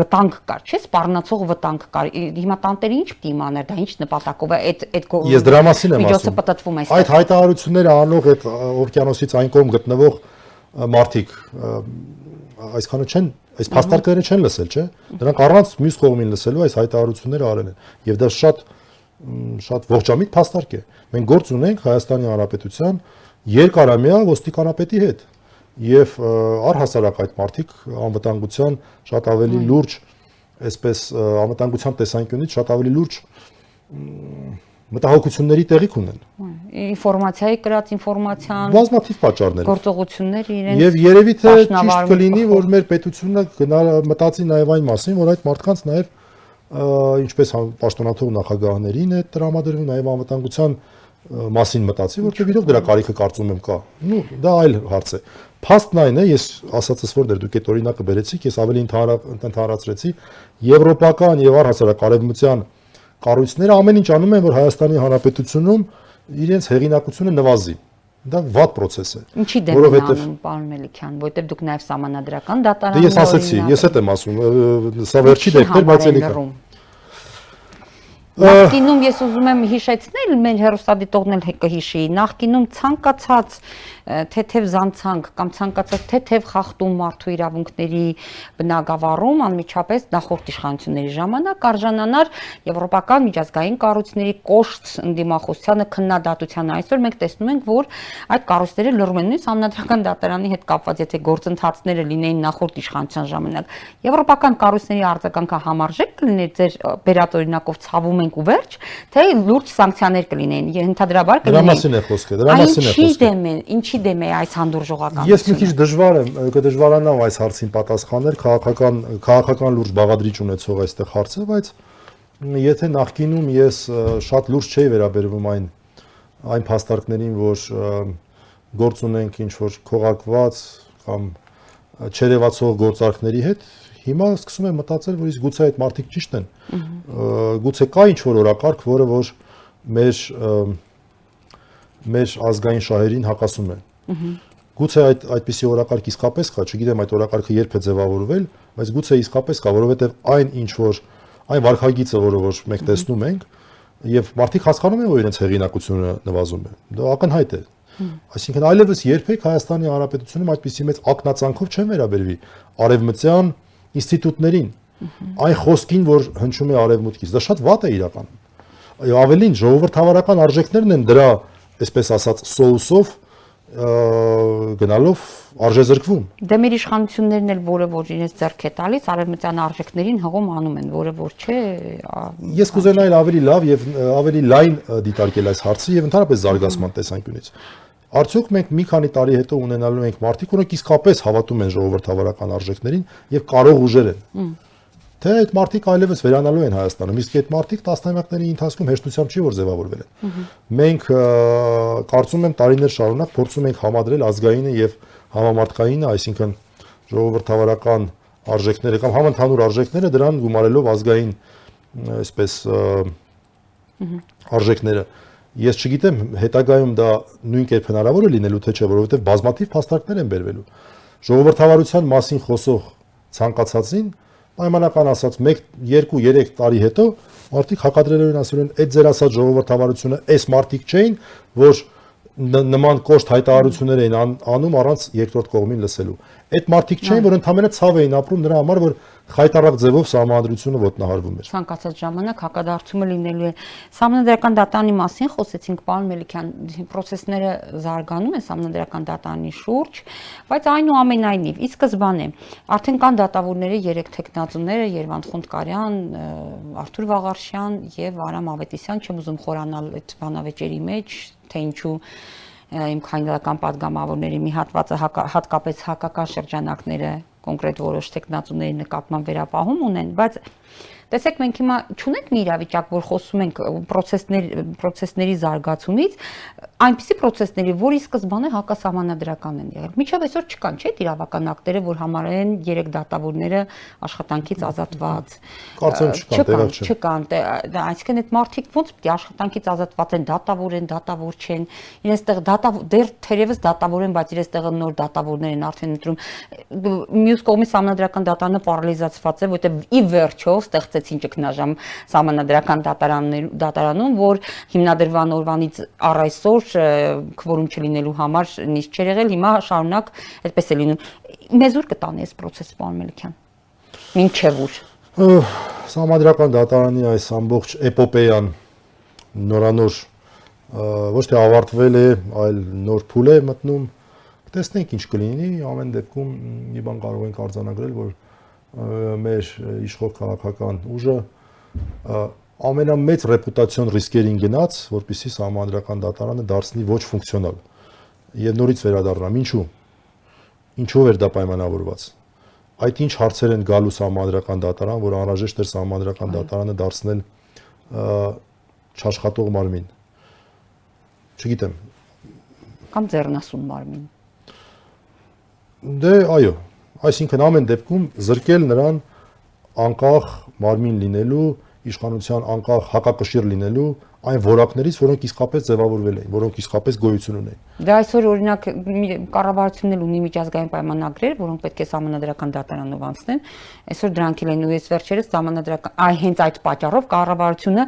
վտանգ կար, չէ՞, սպառնացող վտանգ կար։ Հիմա տանտերը ինչ պիտի իմանար, դա ինչ նպատակով է այդ այդ Ես դրա մասին եմ ասում։ Միջոցը պատտվում է։ Այդ հայտարարությունները անող այդ օվկիանոսից այն կողմ գտնվող մարդիկ այսքանը չեն, այս փաստարկները չեն լսել, չէ՞։ Դրանք առանց մյուս կողմին լսելու այս հայտարարությունները արել են։ Եվ դա շատ շատ ողջամիտ փաստարկ է։ Մենք գործ ունենք Հայաստանի Հանրապետության երկարամյա ոստիկանապետի հետ եւ առհասարակ այդ մարդիկ անվտանգության շատ ավելի լուրջ այսպես անվտանգության տեսանկյունից շատ ավելի լուրջ մտահոգությունների տեղիք ունեն։ Ինֆորմացիայի կրած ինֆորմացիան բազմաթիվ պատճառներ։ Գործողություններ իրենց Եվ երևի թե ճիշտ կլինի, որ մեր պետությունը մտածի նաև այն մասին, որ այդ մարդկանց նաև ինչպես պաշտոնաթող նախագահներին է տրամադրվում նաև անվտանգության մասին մտածի, որտեղ իրոք դրա կարիքը կարծում եմ կա։ Ну, դա այլ հարց է։ Փաստն այն է, ես ասացս որ դեր դուք այդ օրինակը բերեցիք, ես ավելի ընդհանրացրեցի, եվրոպական եւ առհասարակ արևմտյան կառույցները ամեն ինչ անում են, որ Հայաստանի Հանրապետությունում իրենց հեղինակությունը նվազի։ Դա վատ process է։ Ինչի դեմ անում, պարոն Մելիքյան, որովհետև դուք նաև համանadrական դատարանում Ես ասացի, ես այդ եմ ասում, սա վերջի դեպքեր, բայց էլի կա։ Նախկինում ես ուզում եմ հիշեցնել, մեր հերոստադիտողն էլ կհիշի, նախկինում ցանկացած թեթև զանցանք կամ ցանկացած թեթև խախտում մարդու իրավունքների բնագավառում անմիջապես նախորդ իշխանությունների ժամանակ արժանանար եվրոպական միջազգային կառույցների կոշտ ընդդիմախոսությանը քննադատության այսօր մենք տեսնում ենք որ այդ կառույցները լռում են նույնիսկ համնադրական դատարանի հետ կապված եթե գործընթացները լինեին նախորդ իշխանության ժամանակ եվրոպական կառույցների արձագանքը համարժեք կլիներ ձեր բերած օրինակով ցավում ենք ու վերջ թե լուրջ սանկցիաներ կլինեին ընդհանրաբար կլինեին դրա մասին է խոսքը դրա մասին է խոսքը ինչի դեմ են ինչի դեմ է այս հանդուրժողականությունը։ Ես մի քիչ դժվար եմ, կդժվարանամ այս հարցին պատասխանել, քաղաքական քաղաքական լուրջ բաղադրիչ ունեցող այստեղ հարցը, բայց եթե նախկինում ես շատ լուրջ չէի վերաբերվում այն այն փաստարկներին, որ գործ ունենք ինչ որ քողակված կամ չերևացող գործարքների հետ, հիմա սկսում եմ մտածել, որ իսկ գուցե այդ մարդիկ ճիշտ են։ Գուցե կա ինչ որ օրակարգ, որը որ մեր մեր ազգային շահերին հակասում է։ Գուցե այդ այդպիսի օրակարգ իսկապես կա, չգիտեմ այդ օրակարգը երբ է ձևավորվել, բայց գուցե իսկապես կա, որովհետև այն ինչ որ այն վարկագիծը, որը որ մենք տեսնում ենք, եւ մարդիկ հասկանում են, որ իրենց հեղինակությունը նվազում է։ Դա ակնհայտ է։ Այսինքն այլևս երբեք Հայաստանի Հանրապետությունում այդպիսի մեծ ակնածանքով չեն վերաբերվի արևմտյան ինստիտուտներին, այն խոսքին, որ հնչում է արևմուտքից։ Դա շատ վատ է իրականում։ Ավելին ժողովրդավարական արժեքներն են դրա, այսպես ասած, սոուսով գնալով արժեզրկվում։ Դե մեր իշխանություններն էլ որը որ իրենց ձեռք է տալիս արևմտյան արժեքներին հղում անում են, որը որ չէ։ Ես կուզենայի ավելի լավ եւ ավելի լայն դիտարկել այս հարցը եւ ընդհանրապես զարգացման տեսանկյունից։ Արդյոք մենք մի քանի տարի հետո ունենալու ենք մարդիկ, որոնք իսկապես հավատում են ժողովրդավարական արժեքներին եւ կարող ուժեր են թե այդ մարտիկ այլևս վերանալու են Հայաստանում, իսկ այդ մարտիկ տասնամյակների ընթացքում հեշտությամբ չի որ ձևավորվել են։ Մենք կարծում եմ տարիներ շարունակ փորձում ենք համադրել ազգայինը եւ համամարտկայինը, այսինքն ժողովրդավարական արժեքները կամ համընդհանուր արժեքները դրան գումարելով ազգային այսպես արժեքները ես չգիտեմ հետագայում դա նույն կերպ հնարավոր է լինելու թե չէ որովհետեւ բազմաթիվ փաստարկներ են բերվելու ժողովրդավարության մասին խոսող ցանկացածին պայմանական ասած 1 2 3 տարի հետո մարդիկ հակադրելով են ասել են այդ ձեր ասած ժողովրդավարությունը այս մարդիկ չէին որ նման կոշտ հայտարարություններ էին անում առանց երկրորդ կողմին լսելու Այդ մարդիկ չէին, որ ընդամենը ցավ էին ապրում նրա համար, որ խայտարակ ձևով համանդրությունը ոտնահարվում էր։ Ցանկացած ժամանակ հակադարձումը լինելու է։ Համանդրական դատանի մասին խոսեցինք պարոն Մելիքյան, process-ները զարգանում են համանդրական դատանի շուրջ, բայց այնուամենայնիվ ի սկզբանե արդեն կան դատավորների երեք տեխնացուները՝ Երվանդ Խունդկարյան, Արթուր Վաղարշյան եւ Արամ Ավետիսյան, չեմ ուզում խորանալ այդ բանավեճերի մեջ, թե ինչու իմ քայնդական падգամավորների մի հատվածը հատկապես հակական շրջանակները կոնկրետ որոշ տեխնացուների նկատմամբ վերապահում ունեն, բայց Տեսեք, մենք հիմա չունենք մի իրավիճակ, որ խոսում ենք process-ների process-ների զարգացումից, այնպիսի process-ների, որի սկզբանը հակասահմանադրական են եղել։ Միջավ այսօր չկան, չէ՞, իրավական ակտերը, որ համարեն երեք դատավորները աշխատանքից ազատված։ Կարծեմ չկան, չկան, այսինքն այդ մարդիկ ոնց պիտի աշխատանքից ազատված են, դատավոր են, դատավոր չեն։ Իրենց տեղ դատավոր դեռ թերևս դատավոր են, բայց իրենց տեղը նոր դատավորներ են արդեն ընտրում։ Մյուս կողմից համանդրական դատարանը պարալիզացված է, որտեղ ի վերջո ստեղծ ստեղծեցին ճգնաժամ համանadrական դատարանում, որ հիմնադրման օրվանից առ այսօր քվորում չլինելու համար նիստ չեր եղել, հիմա շարունակ այդպես է լինում։ Մեզ ուր կտանի այս process պարոն Մելիքյան։ Մինչև ուր։ Համադրական դատարանի այս ամբողջ էպոպեյան նորանոր ոչ թե ավարտվել է, այլ նոր փուլ է մտնում։ Տեսնենք ինչ կլինի, ամեն դեպքում մի բան կարող ենք արձանագրել, որ մեր իշխող քաղաքական ուժը ամենամեծ ռեպուտացիոն ռիսկերին գնաց, որպիսի համանդրական դատարանը դարձնի ոչ ֆունկցիոնալ։ Եվ նորից վերադառնամ, ինչու։ Ինչով էր դա պայմանավորված։ Այդ ինչ հարցեր են գալու համանդրական դատարան, որ անհրաժեշտ էր համանդրական դատարանը դարձնել չաշխատող մարմին։ Չգիտեմ։ Կամ ձեռնասուն մարմին։ Դե այո, Այսինքն ամեն դեպքում զրկել նրան անկախ մարմին լինելու, իշխանության անկախ հակակշիռ լինելու այն որակներից, որոնք իսկապես ձևավորվել էին, որոնք իսկապես գոյություն ունեն։ Դա այսօր օրինակ կառավարությունն էլ ունի միջազգային պայմանագրեր, որոնք պետք է համանadrական դատարանով անցնեն։ Այսօր դրանք էլ են ու ես վերջերս համանadrական այ հենց այդ պատճառով կառավարությունը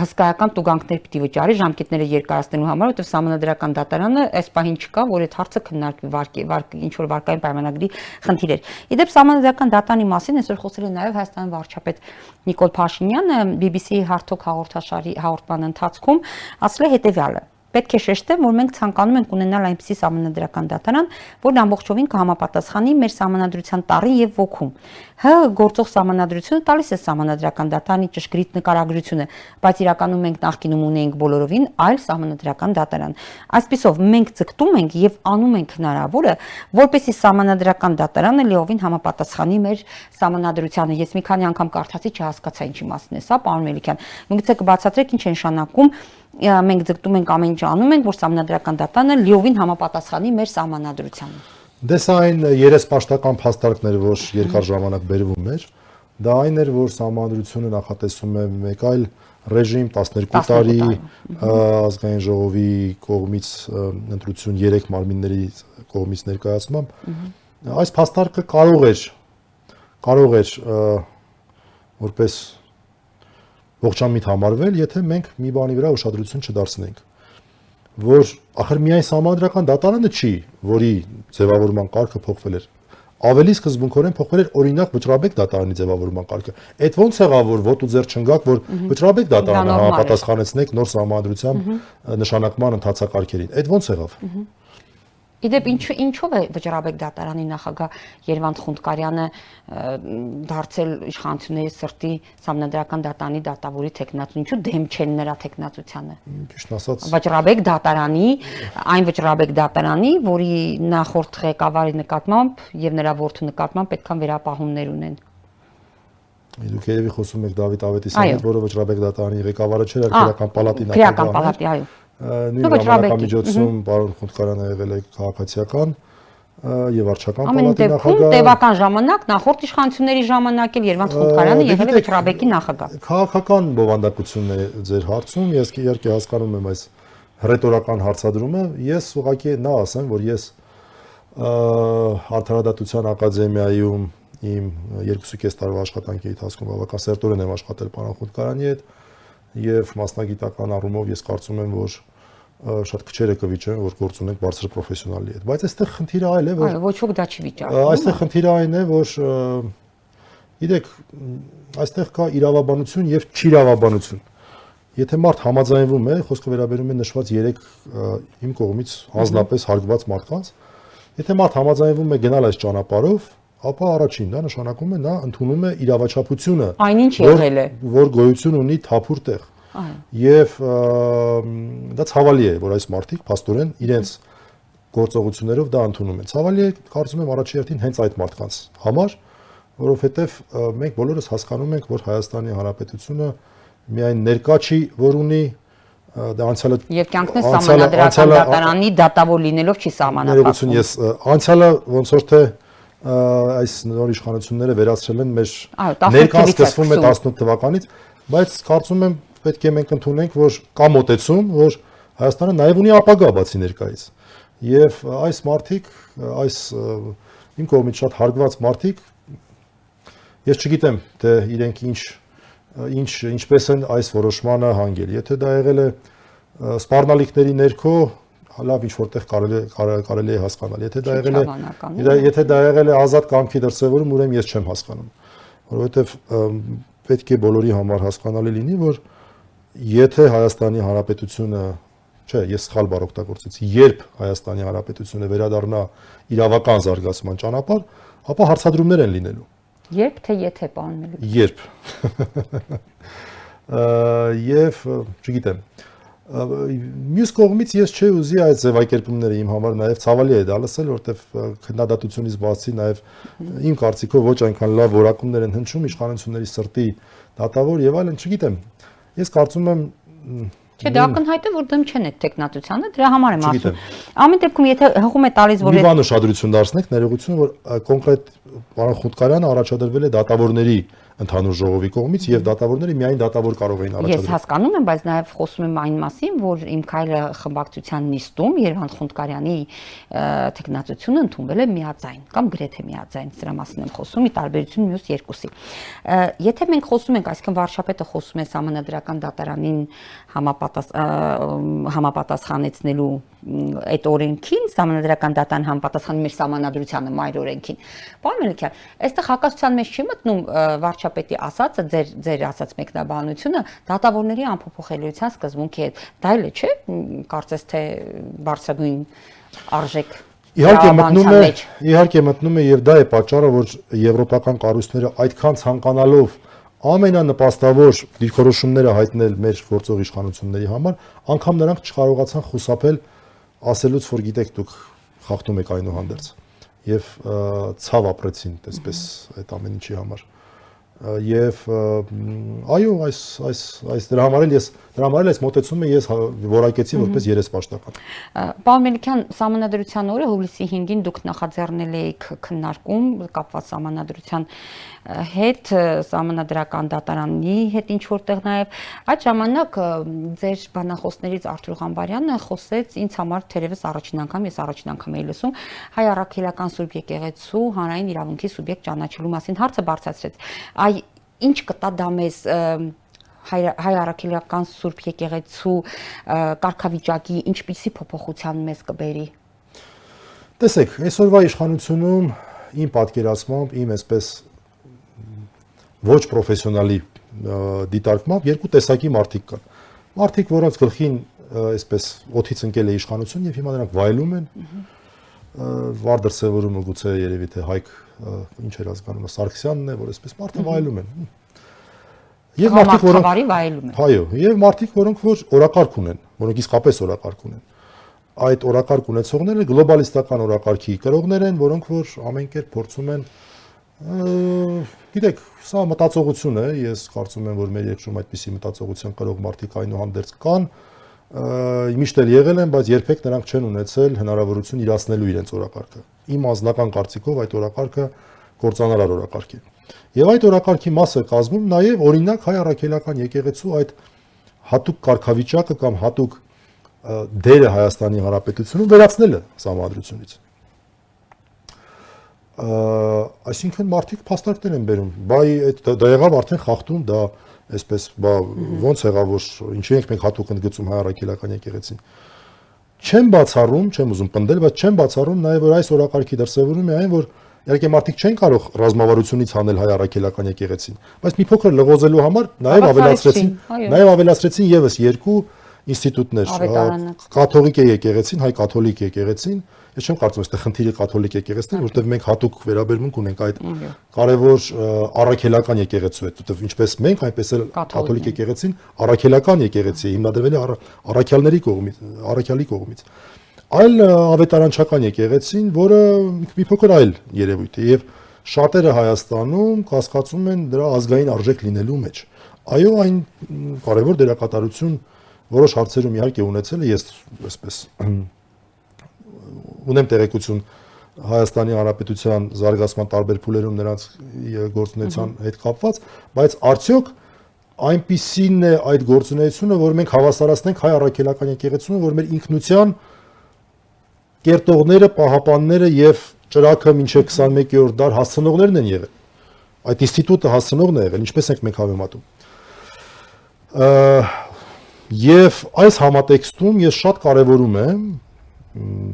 հսկայական տուգանքներ պիտի վճարի ժամկետները երկարացնելու համար, որովհետև համանadrական դատարանը այս պահին չկա, որ այդ հարցը քննարկվի վարկի վարկ ինչ որ վարկային պայմանագրի խնդիր էր։ Իդեպ համանadrական դատարանի մասին այսօր խոսել է նաև Հայաստանի վարչապետ Նիկոլ Փաշինյանը BBC հարթակ հաղորդաշարի հաղորդման ընթացքում ասել է հետևյալը Պետք է շեշտեմ, որ մենք ցանկանում ենք ունենալ այնպիսի համանդրական դատարան, որն ամբողջովին կհամապատասխանի մեր համանդրության տարին եւ ոգուն։ Հ գործող համանդրությունը տալիս է համանդրական դատարանի ճշգրիտ նկարագրությունը, բայց իրականում մենք նախկինում ունեինք բոլորովին այլ համանդրական դատարան։ Այսպիսով մենք ցկտում ենք եւ անում ենք հնարավորը, որպեսի համանդրական դատարանը լիովին համապատասխանի մեր համանդրությանը։ Ես մի քանի անգամ կարդացի, չհասկացա ինչի մասն է սա, պարոն Մելիքյան։ Միգուցե կբացատրեք ինչ է նշանակում մենք ձգտում ենք ամեն ինչ անում ենք, որ համանդրական դատանը լիովին համապատասխանի մեր համանadrությանը։ Դες այն երեսպաշտական փաստարկներ, որ երկար ժամանակ բերվում էր, դա այն էր, որ համանդրությունը նախատեսում է մեկ այլ ռեժիմ 12 տարի ազգային ժողովի կողմից ընտրություն 3 մարմինների կողմից ներկայացմամբ այս փաստարկը կարող էր կարող էր որպես ողջամիտ համարվել, եթե մենք մի բանի վրա ուշադրություն չդարձնենք որ ախր միայն համանդրական դատարանը չի, որի ձևավորման կարգը փոխվել էր ավելի սկզբունքորեն փոխվել էր օրինակ վճռաբեկ դատարանի ձևավորման կարգը։ Այդ ո՞նց եղավ որ ոտ ու ձեր չընկակ որ վճռաբեկ դատարանը համապատասխանեցնեք նոր համանդրությամբ նշանակման ընթացակարգերին։ Այդ ո՞նց եղավ։ Իդեպ ինչ ինչով է վճռաբեկ դատարանի նախագահ Երվանդ Խունդկարյանը դարձել իշխանությունների սրտի համանդրական դատարանի դատավորի տեխնացու ինչու դեմ չեն նրա տեխնացությանը։ Ճիշտ ասած վճռաբեկ դատարանի, այն վճռաբեկ դատարանի, որի նախորդ ղեկավարի նկատմամբ եւ նրա որդու նկատմամբ պետքան վերապահումներ ունեն։ Դուք երևի խոսում եք Դավիթ Ավետիսյանից, որը վճռաբեկ դատարանի ղեկավարը չէր, այլ քրական պալատի նախագահը։ Քրական պալատի, այո նույն ժամանակամիջոցում պարոն Խունդկարյանը եղել է քաղաքացիական եւ արչական պալատի նախագահ։ Տևական ժամանակ նախորդ իշխանությունների ժամանակ էլ Երվանդ Խունդկարյանը եղել է Վճռաբեկի նախագահ։ Քաղաքական բովանդակությունն է ձեր հարցում, ես իհարկե հասկանում եմ այս ռետորական հարցադրումը, ես ուղղակի նա ասեմ, որ ես Արդարադատության ակադեմիայում իմ 2.5 տարվա աշխատանքի ընթացքում բավական սերտորեն եմ աշխատել պարոն Խունդկարյանի հետ եւ մասնագիտական առումով ես կարծում եմ, որ շատ քչերը կվիճեն, որ գործ ունենք բարձր պրոֆեսիոնալի հետ։ Բայց այստեղ խնդիրը այլ է, որ Այո, ոչ ոք դա չի վիճակում։ այստեղ խնդիրը այն է, որ գիտեք, այստեղ կա իրավաբանություն եւ չիրավաբանություն։ Եթե մարդ համաձայնվում է, խոսքը վերաբերում է նշված 3 իմ կողմից հանձնապես հարգված մարդկանց, եթե մարդ համաձայնվում է գնալ այս ճանապարհով, ապա առաջին դա նշանակում է նա ընդունում է իրավաչափությունը, Այնինչ եղել է։ որ գոյություն ունի թափուր տեղ։ Եվ դա ցավալի է, որ այս մարդիկ փաստորեն իրենց գործողություններով դա ընդունում են։ Ցավալի է, կարծում եմ առաջի հերթին հենց այդ մարդկանց համար, որովհետև մենք բոլորս հասկանում ենք, որ Հայաստանի Հանրապետությունը միայն ներկա չի, որ ունի դա անցյալը Եվ կյանքն է անցյալը- դատարանի դատավոր լինելով չի սահմանափակվում։ ես անցյալը ոնց որ թե այս նոր իշխանությունները վերացրել են մեր Այո, 18 ներկան թվականից է սկսվում է սկսում։ 18 թվականից, բայց կարծում եմ պետք է մենք ընդունենք, որ կա մոտեցում, որ Հայաստանը նաև ունի ապագա բացի ներկայից։ Եվ այս մարտիկ, այս իմ կողմից շատ հարգված մարտիկ, ես չգիտեմ, թե իրենք ինչ ինչ ինչպես են այս որոշմանը հանգել։ Եթե դա եղել է սպառնալիքների ներքո, լավ ինչ որտեղ կարելի կարելի է հասկանալ։ Եթե դա եղել է Եթե դա եղել է ազատ կամքի դրսևորում, ուրեմն ես չեմ հասկանում, որովհետև պետք է բոլորի համար հասկանալի լինի, որ եթե Հայաստանի Հանրապետությունը, չէ, ես սխալ բառ օգտագործեցի, երբ Հայաստանի Հանրապետությունը վերադառնա իրավական զարգացման ճանապարհ, ապա հարցադրումներ են լինելու։ Երբ թե եթե պարոն Մելիք։ Երբ։ Ա, Եվ չգիտեմ, մյուս կողմից ես չէի ուզի այդ ձևակերպումները իմ համար նաև ցավալի է դա լսել, որովհետև քննադատությունից բացի նաև իմ կարծիքով ոչ այնքան լավ որակումներ են հնչում իշխանությունների սրտի դատավոր եւ այլն, չգիտեմ։ Ես կարծում եմ Չէ, դա ակնհայտ է, որ դեմ չեն այդ տեխնատությանը, դրա համար եմ ասում։ Ամեն դեպքում եթե հղում է տալիս, որ Մի բան ուշադրություն դարձնեք, ներողություն, որ կոնկրետ պարոն Խուտկարյանը առաջադրվել է դատավորների ընդհանուր ժողովի կողմից եւ դատավորները միայն դատավոր կարող էին Ես առաջադրել։ հասկանում եմ, բայց նաև խոսում եմ այն մասին, որ իմ քայլը խմբակցության նիստում Երևան Խունդկարյանի տեխնատությունը ընդունվել է միաձայն կամ գրեթե միաձայն, սրա մասին եմ խոսում՝ ի տարբերություն մյուս երկուսի։ Եթե մենք խոսում ենք, այսինքն վարչապետը խոսում է համանդրական դատարանին համապատասխանեցնելու այդ օրենքին, համանդրական դատարան համապատասխանում մեր համանadrությանը մայր օրենքին։ Պարոն Մելիքյան, այստեղ հակասության մեջ չի մտնում ը, վարչապետի ասածը, ձեր ձեր ասած մեկնաբանությունը դատավորների անփոփոխելիության սկզբունքի հետ։ Դա էլ չէ՞, կարծես թե բարձրագույն արժեք Իհարկե մտնում է, իհարկե մտնում է եւ դա է պատճառը, որ եվրոպական կառույցները այդքան ցանկանալով ամենանպաստավոր դիրքորոշումները հայտնել մեր գործող իշխանությունների համար, անգամ նրանք չկարողացան խուսափել ասելուց, որ գիտեք դուք խախտում եք այնուհանդերձ ը, ցավ ապրեցին այսպես այդ ամեն ինչի համար եւ այո այս այս այս դրա համար էլ ես դրա համար էլ այս մոտեցումը ես հա- որակեցի որպես երեսպաշտական Պարոն Մելիքյան, համանadrության օրը հուլիսի 5-ին դուք նախաձեռնել եք քննարկում կապված համանadrության հետ, համանadrական դատարանի հետ ինչ որտեղ նաև այդ ժամանակ ձեր բանախոսներից Արթուր Ղամբարյանը խոսեց ինձ համար թերևս առաջին անգամ, ես առաջին անգամ եի լսում հայ առաքելական սուրբ եկեղեցու հանրային իրավունքի սուբյեկտ ճանաչելու մասին հարցը բարձրացրեց։ Այ ինչ կտա դա մեզ հայ հայ առաքելական Սուրբ եկեղեցու կարգավիճակի ինչպիսի փոփոխության մեզ կբերի։ Տեսեք, այսօրվա իշխանությունում իմ պատկերացմամբ, իմ այսպես ոչ պրոֆեսիոնալի դիտարկմամբ երկու տեսակի մարդիկ կան։ Մարդիկ, որոնց գլխին այսպես օթից ընկել է իշխանություն եւ հիմա նրանք վայելում են ը, Վարդեր Սևորումը գուցե երևի թե Հայկ ինչ էր ազգանունը Սարգսյանն է, որ այսպես մարդը վայելում են։ Եվ մարդիկ, որոնք վայելում է։ Այո, եւ մարդիկ, որոնք որ օրակարգ ունեն, որոնք իսկապես օրակարգ ունեն։ Այդ օրակարգ ունեցողները գլոբալիստական օրակարգի կրողներ են, որոնք որ ամեն կերպ փորձում են գիտեք, սա մտածողություն է, ես կարծում եմ, որ մեր երկրում այդպիսի մտածողության կրող մարդիկ այնուհանդերձ կան, ը, միշտ էլ եղել են, բայց երբեք նրանք չեն ունեցել հնարավորություն իրացնելու իրենց օրակարգը։ Իմ անձնական կարծիքով այդ օրակարգը կործանարար օրակարգ է։ Եվ այդ օրակարգի մասը կազմում նաև օրինակ հայ առաքելական եկեղեցու այդ հատուկ կարգավիճակը կամ հատուկ դերը Հայաստանի Հանրապետությունում վերացնելը համադրությունից։ Այսինքն մարդիկ փաստարկներ են բերում, բայ այդ դա- դա եղավ արդեն խախտում, դա այսպես բա ոնց եղավ որ ինչի ենք մենք հատուկ ընդգծում հայ առաքելական եկեղեցին։ Չեմ բացառում, չեմ ուզում պնդել, բայց չեմ բացառում նաև որ այս օրակարգի դրսևորում է այն, որ իհարկե մարդիկ չեն կարող ռազմավարությունից հանել հայ առաքելական եկեղեցին, բայց մի փոքր լղոզելու համար նաև ավելացրեցին, նաև ավելացրեցին եւս երկու ինստիտուտներ, կաթողիկ եկեղեցին, հայ կաթոլիկ եկեղեցին, ես չեմ կարծում այստեղ խնդիրը կաթոլիկ եկեղեցին է, որովհետև մենք հատուկ վերաբերմունք ունենք այդ կարևոր առաքելական եկեղեցու հետ, որովհետև ինչպես մենք, այնպես էլ կաթոլիկ եկեղեցին առաքելական եկեղեցի է, հիմնադրվել է առ- առաքյալների կողմից, առաքյալի կողմից։ Այլ ավետարանչական եկեղեցին, որը մի փոքր այլ երևույթ է եւ շատերը Հայաստանում կասկածում են դրա ազգային արժեք լինելու մեջ։ Այո, այն կարևոր դերակատարություն որոշ հարցերում իհարկե ունեցել է, ես այսպես ունեմ տեղեկություն Հայաստանի Հանրապետության զարգացման տարբեր փուլերում նրանց գործունեության հետ կապված, բայց արդյոք այնպիսին է այդ գործունեությունը, որ մենք հավասարացնենք հայ առաքելական եկեղեցուն, որ մեր ինքնության կերտողները, պահապանները եւ ճրակը մինչեւ 21-րդ դար հասցնողներն են եղել։ Այդ ինստիտուտը հասցնողն է եղել, ինչպես ենք մենք հավեմատում։ Եվ այս համատեքստում ես շատ կարևորում եմ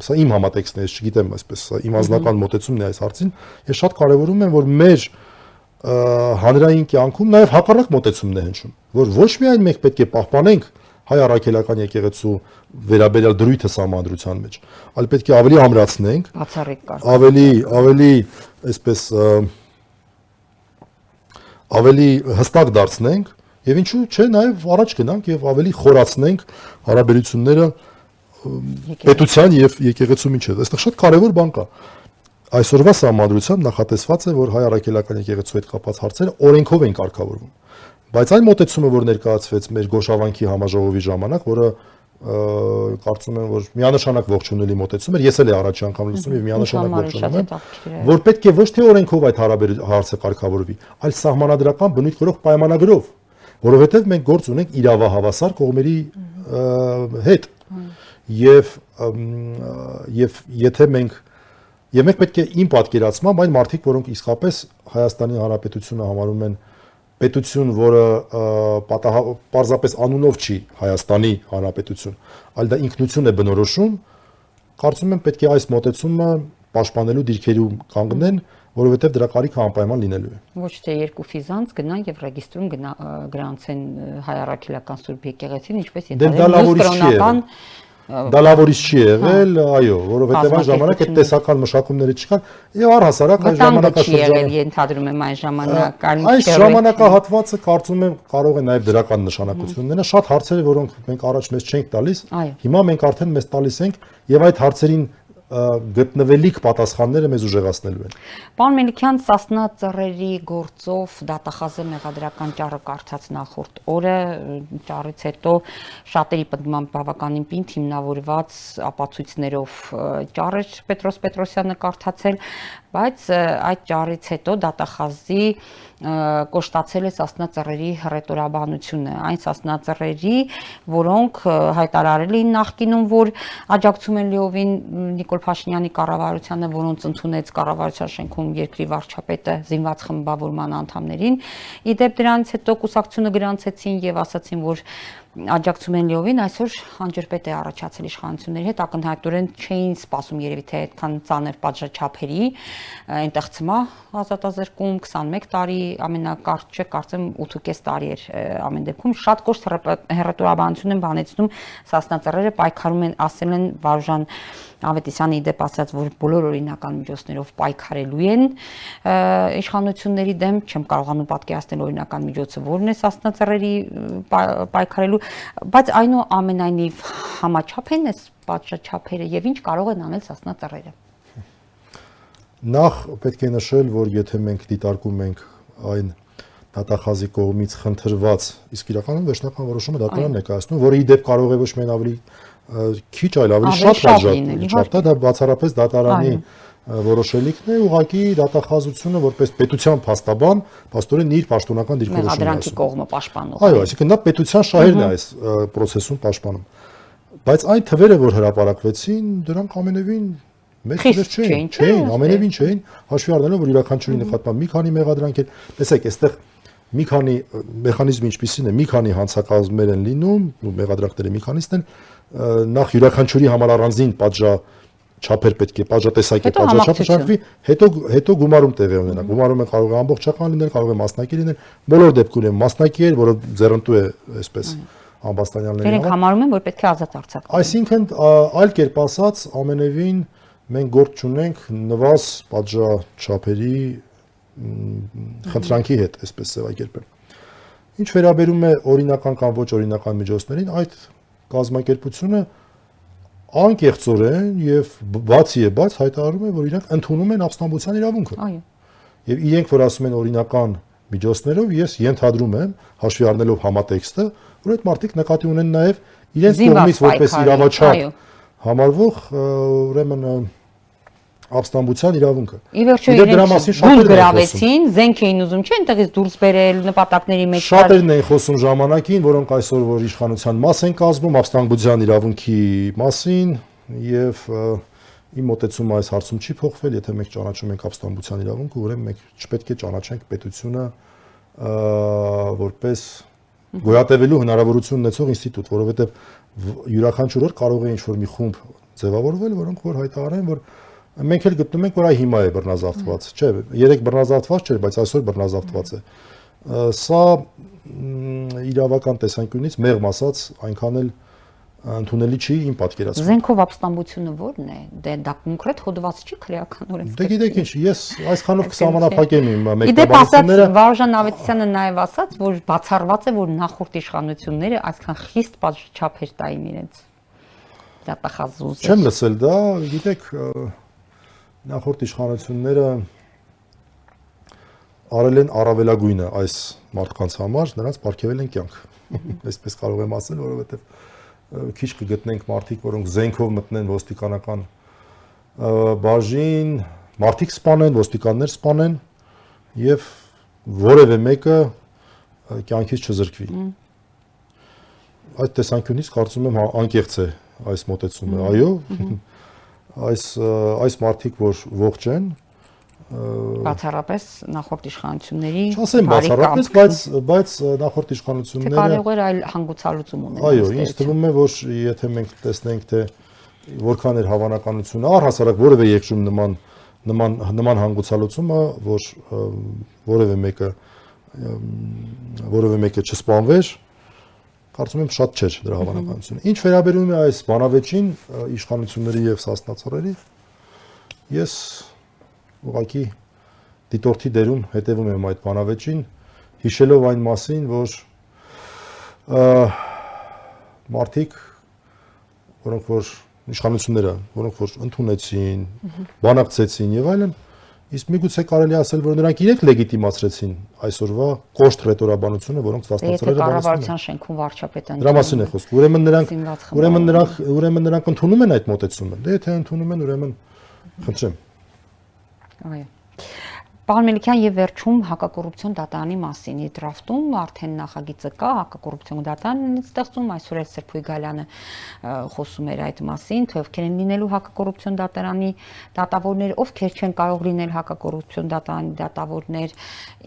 սա իմ համատեքստն է, ես չգիտեմ այսպես, սա իմ անձնական մոտեցումն է այս հարցին, ես շատ կարևորում եմ, որ մեր հանրային կյանքում նաև հակառակ մոտեցումն է հնչում, որ ոչ միայն մենք պետք է պահպանենք հայ առաքելական եկեղեցու վերաբերյալ դրույթը համանդրության մեջ, այլ պետք է ավելի ամրացնենք, ավելի ավելի այսպես ավելի հստակ դարձնենք եւ ինչու՞ չէ նաեւ առաջ գնանք եւ ավելի խորացնենք հարաբերությունները պետության եւ եկեղեցու միջեւ։ Այստեղ շատ կարեւոր բան կա։ Այսօրվա համադրությամբ նախատեսված է, որ հայ առաքելական եկեղեցու հետ կապված հարցերը օրենքով են կարգավորվում։ Բայց այն մոտեցումը, որ ներկայացվեց մեր Գոշավանքի համաժողովի ժամանակ, որը կարծում եմ, որ միանշանակ ողջունելի մոտեցում էր, ես էլ եմ առաջի անգամ լսում եւ միանշանակ ողջունում եմ, որ պետք է ոչ թե օրենքով այդ հարցը կարգավորվի, այլ սահմանադրական բնույթ կրող պայմանագրով, որովհետև մենք գործ ունենք իրավահավասար կողմերի հետ։ Եվ ը, եւ եթե մենք եւ մենք պետք է իմ պատկերացմամբ այն մարդիկ, որոնք իսկապես Հայաստանի Հանրապետությունը համարում են պետություն, որը պարզապես անունով չի Հայաստանի Հանրապետություն, այլ դա ինքնություն է բնորոշում, կարծում եմ պետք է այս մոտեցումը պաշտպանելու դիրքերում կանգնեն, որովհետև դրա կարիքը անպայման լինելու է։ Ոչ թե երկու ֆիզանց գնան եւ ռեգիստրում գրանցեն հայ առաքելական սուրբ եկեղեցին, ինչպես Դե դա Դա լավ ուրիշ չի եղել, այո, որովհետև այն ժամանակ այդ տեսական մշակումները չկան, եւ առհասարակ այն ժամանակաշրջանը ենթադրում եմ այն ժամանակ, այլ Այս ժամանակահատվածը կարծում եմ կարող է նաև դրական նշանակություն ունենալ։ Շատ հարցեր, որոնք մենք առաջ մեզ չենք տալիս, հիմա մենք արդեն մեզ տալիս ենք եւ այդ հարցերին գտնվելիք պատասխանները մեզ ուժեղացնելու են։ Պարոն Մելիքյան, Սասնա ծռերի գործով դատախազը մեղադրական ճառը կարդաց նախորդ օրը, ճառից հետո շատերի պնդմամբ բավականին պինդ հիմնավորված ապացույցներով ճառը Պետրոս Պետրոսյանը կարդացել, բայց այդ ճառից հետո դատախազի կոշտացել է Սասնա ծռերի հռետորաբանությունը, այն Սասնա ծռերի, որոնք հայտարարել էին նախկինում, որ աջակցում են լիովին Նիկոլ Փաշինյանի կառավարությանը, որոնց ընդունեց կառավարության շենքում երկրի վարչապետը զինված խմբավորման անդամներին։ Իդեպ դրանից հետո կուսակցությունը գրանցեցին եւ ասացին, որ աջակցում են լիովին, այսօր անջրպետ է առաջացել իշխանությունների հետ, ակնհայտորեն չէին սպասում երևի թե այդքան ծանր պատժաչափերի, այնտեղ ծմա ազատազրկում 21 տարի, ամենակարճը կարծեմ 8.5 տարի էր ամեն դեպքում շատ կոշտ հերետորաբանություն են բանեցնում սասնածռերը պայքարում են ասել են Վարուժան Ավետիսյանի դեպ ասած, որ բոլոր օրինական միջոցներով պայքարելու են իշխանությունների դեմ, չեմ կարողանում պատկերացնել օրինական միջոցը որն է սասնածռերի պայքարելու, բայց այնուամենայնիվ համաչափ են այս պատժաչափերը եւ ինչ կարող են անել սասնածռերը։ Նախ պետք է նշել, որ եթե մենք դիտարկում ենք այն դատախազի կողմից խնդրված, իսկ իրականում վերջնական որոշումը դատարանն է կայացնում, որը ի դեպ կարող է ոչ միայն ավելի քիչ, այլ ավելի շատ լինել, շատ դա բացառապես դատարանի որոշելիքն է, ուղղակի դատախազությունը որպես պետության փաստաբան, աստորեն իր պաշտոնական դիրքորոշումն է Մեղադրանքի ասում։ կողմը պաշտպանող։ Այո, այսինքն նա պետության շահերն է այս process-ում պաշտպանում։ Բայց այն թվերը, որ հրապարակվեցին, դրանք ամենևին մեծ թվեր չէին, չէին, չէ՞, չէին, ամենևին չէին, հաշվի առնելով, որ յուրաքանչյուրի նկատմամբ մի քանի մեղադրանք էր։ Տեսեք, այստեղ մի քանի մեխանիզմը ինչպիսին է, մի քանի հանցակազմեր են լինում, ու մեղադրանքները մի քանիստ են, նախ յուրաքանչյուրի համար առանձին պատժա չափեր պետք է պատժատեսակի պատժաչափը շարժվի, հետո հետո գումարում տեղի է ունենա։ Գումարումը կարող է ամբողջական լինել, կարող է մասնակի լինել, բոլոր դեպքերում մասնակի է, որը ձեռնտու է այսպես ամբաստանյանների Դրանք համար։ համարում են, որ պետք է ազատ արձակ։ Այսինքն այլ կերպ ասած ամենևին մենք գործ ունենք նվազ պատժաչափերի խնդրանքի հետ, այսպես ձևակերպեմ։ Ինչ վերաբերում է օրինական կամ ոչ օրինական միջոցներին, այդ կազմակերպությունը անկեղծորեն եւ բացի է բաց հայտարարում է, որ իրանք ընդունում են ապստամբության իրավունքը։ Այո։ Եվ իրենք որ ասում են օրինական միջոցներով, ես ենթադրում եմ, հաշվի առնելով համատեքստը, որ այդ մարդիկ նկատի ունեն նաև իրենց կողմից որպես իրավաչափ համարվող ուրեմն ապստամբության իրավունքը։ Ի վերջո իրենք են գրավեցին, զենք էին ուզում, չէ, այնտեղից դուրս բերել նպատակների մեջ։ Շատերն են խոսում ժամանակին, որոնք այսօր որ իշխանության մաս են կազմում, ապստամբության իրավունքի մասին եւ իմ մտածումը այս հարցում չի փոխվել, եթե մենք ճանաչում ենք ապստամբության իրավունքը, ուրեմն մենք չպետք է ճանաչենք պետությունը որպես գոյատևելու հնարավորություն ունեցող ինստիտուտ, որովհետեւ յուրաքանչյուր օր կարող է ինչ-որ մի խումբ ձևավորվել, որոնք որ հայտարարեն, որ մենք էլ գտնում ենք, որ այ հիմա է բռնազավթված, չէ, երեք բռնազավթված չէր, բայց այսօր բռնազավթված է։ Սա իրավական տեսանկյունից մեղմ ասած այնքան էլ ընդունելի չի իմ պատկերացմամբ։ Զենքով ապստամբությունը ո՞րն է։ Դե դա կոնկրետ հոդված չի քրեական Դե գիտեք ինչ, ես այսքանով կսահմանափակեմ իմ Իդեպ ասած մեկնաբանությունները։ Վարժան Ավետիսյանը նաև ասաց, որ բացառված է, որ նախորդ իշխանությունները այսքան խիստ պատժաչափեր տային իրենց դատախազուզ։ Չեմ լսել դա, գիտեք, նախորդ իշխանությունները արել են առավելագույնը այս մարդկանց համար, նրանց ապարգևել են կյանք։ Այսպես կարող եմ ասել, որովհետև քիչ կգտնենք մարդիկ, որոնք զենքով մտնեն ոստիկանական բաժին, մարդիկ սպանեն, ոստիկաններ սպանեն եւ որևէ մեկը կյանքից չզրկվի։ Այդ տեսանկյունից կարծում եմ անկեղծ է այս մոտեցումը։ Այո, այս այս մարդիկ, որ ողջ են, բացառապես նախորդ իշխանությունների չասեմ բացառապես, բայց բայց նախորդ իշխանությունները կարող էր այլ հանգուցալուծում ունել։ Այո, ինձ թվում է, որ եթե մենք տեսնենք թե որքան էր հավանականությունը առհասարակ որևէ երկրում նման նման նման հանգուցալուծումը, որ որևէ մեկը որևէ մեկը չսպանվեր, կարծում եմ շատ չէր դրա հավանականությունը։ Ինչ վերաբերում է այս բանավեճին ը, իշխանությունների եւ սասնացորերի, ես ուղղակի դիտորդի դերում հետևում եմ այդ բանավեճին, հիշելով այն մասին, որ մարդիկ, որոնք որ իշխանությունները, որոնք որ ընդունեցին, բանակցեցին եւ այլն, իսկ միգուցե կարելի ասել, որ նրանք իրենք լեգիտիմացրեցին այսօրվա կոշտ ռետորաբանությունը, որոնք բանացնում են։ կառավարության շենքում վարչապետը Դրա մասին է խոսքը։ Ուրեմն նրանք ուրեմն նրանք ուրեմն նրանք ընդունում են այդ մոտեցումը։ Դե եթե ընդունում են, ուրեմն խնդրեմ։ Այո։ Պարոն Մելիքյան եւ վերջում հակակոռուպցիոն դատարանի մասին իր դրաֆտում արդեն նախագիծը կա հակակոռուպցիոն դատարանն ստեղծում այսօր էլ Սրփույ Գալյանը խոսում էր այդ մասին թե ովքեր են լինելու հակակոռուպցիոն դատարանի դատավորներ ովքեր չեն կարող լինել հակակոռուպցիոն դատարանի դատավորներ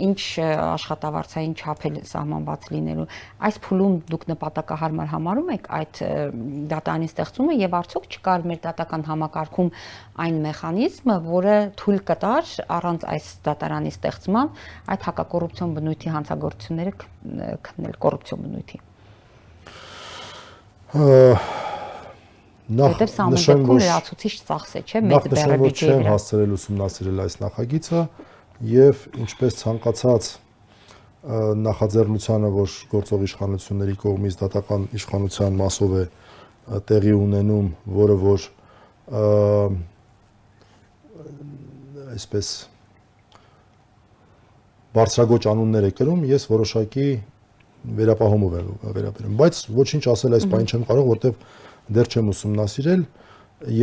ինչ աշխատավարձային չափել սահմանված լինելու այս փուլում դուք նպատակահարմար համարում եք այդ դատարանի ստեղծումը եւ արդյոք չկար մեր դատական համակարգում այն մեխանիզմը, որը թույլ կտար առանց այս դատարանի ստեղծման այդ հակակոռուպցիոն բնույթի հանցագործությունները քննել կոռուպցիոն բնույթի։ Նախ նշեմ, որ լրացուցիչ ծախս է, չէ՞, նախ մեծ բեռը որ բյուջեի չեմ վրա։ հասցրել ուսումնասիրել այս նախագիծը եւ ինչպես ցանկացած նախաձեռնությանը, որ գործող իշխանությունների կողմից դատական իշխանության մասով է տեղի ունենում, որը որ այսպես բարձրագոճ անուններ է կրում, ես որոշակի վերապահումով եմ վերաբերում, բայց ոչինչ ասել այս բանը չեմ կարող, որտեվ դեռ չեմ ուսումնասիրել,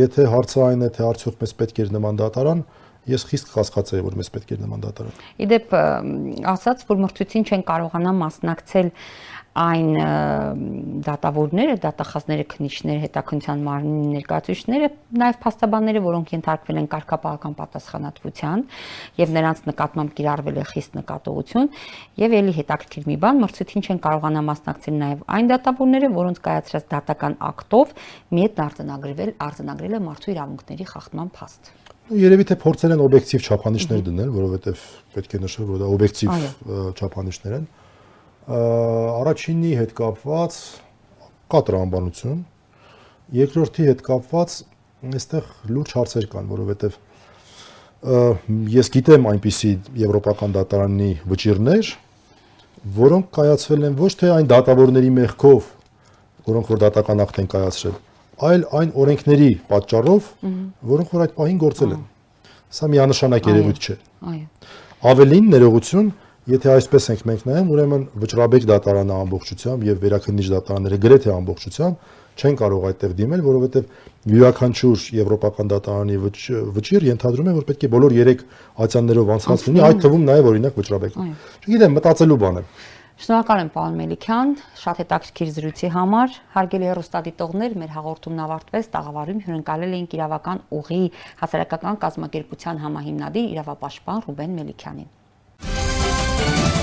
եթե հարցը այն է, թե արդյոք մեզ պետք էր նման դատարան, ես խիստ կասկածայի որ մեզ պետք է նման դատարան։ Իդեպ ասած, որ մրցույթին չեն կարողանա մասնակցել այն դատավորները, դատախազները, քննիչները, հետաքննության մարմնի ներկայացուցիչները, նաև փաստաբանները, որոնք ենթարկվել են կարգապահական պատասխանատվության եւ նրանց նկատմամբ կիրառվել է խիստ նկատողություն եւ ելի հետաքրքիր մի բան, մրցույթին չեն կարողանա մասնակցել նաև այն դատավորները, որոնց կայացրած դատական ակտով միետ արձանագրվել արձանագրել է մարդու իրավունքների խախտման փաստ։ Երևի թե փորձել են օբյեկտիվ չափանիշներ դնել, որովհետև պետք է նշել, որ դա օբյեկտիվ չափանիշներ են առաջինի հետ կապված կա տրամաբանություն, երկրորդի հետ կապված այստեղ լուրջ հարցեր կան, որովհետև ես գիտեմ այնպիսի եվրոպական դատարանի վճիրներ, որոնք կայացվել են ոչ թե այն դատավորների մեղքով, որոնք որ դատական ակտ են կայացրել, այլ այն օրենքների պատճառով, որոնք որ այդ պահին գործել են։ Սա միանշանակ երևույթ չէ։ Այո։ Ավելին ներողություն, Եթե այսպես ենք մենք նայում, ուրեմն վճռաբեկ դատարանը ամբողջությամբ եւ վերաքննիչ դատարանները գրեթե ամբողջությամբ չեն կարող այդտեղ դիմել, որովհետեւ յուրաքանչյուր եվրոպական դատարանի վճիր ենթադրում է, որ պետք է բոլոր 3 ացյաններով անցած լինի, այդ թվում նաեւ օրինակ վճռաբեկ։ Չգիտեմ, մտածելու բան է։ Շնորհակալ եմ պարոն Մելիքյան, շատ հետաքրքիր զրույցի համար։ Հարգելի հեռուստադիտողներ, մեր հաղորդումն ավարտվեց, տաղավարում հյուրընկալել էինք իրավական ուղի հասարակական կազմակերպության համահիմնադիր իրավապաշտպան Ռուբեն Մելիքյանին։ Bye.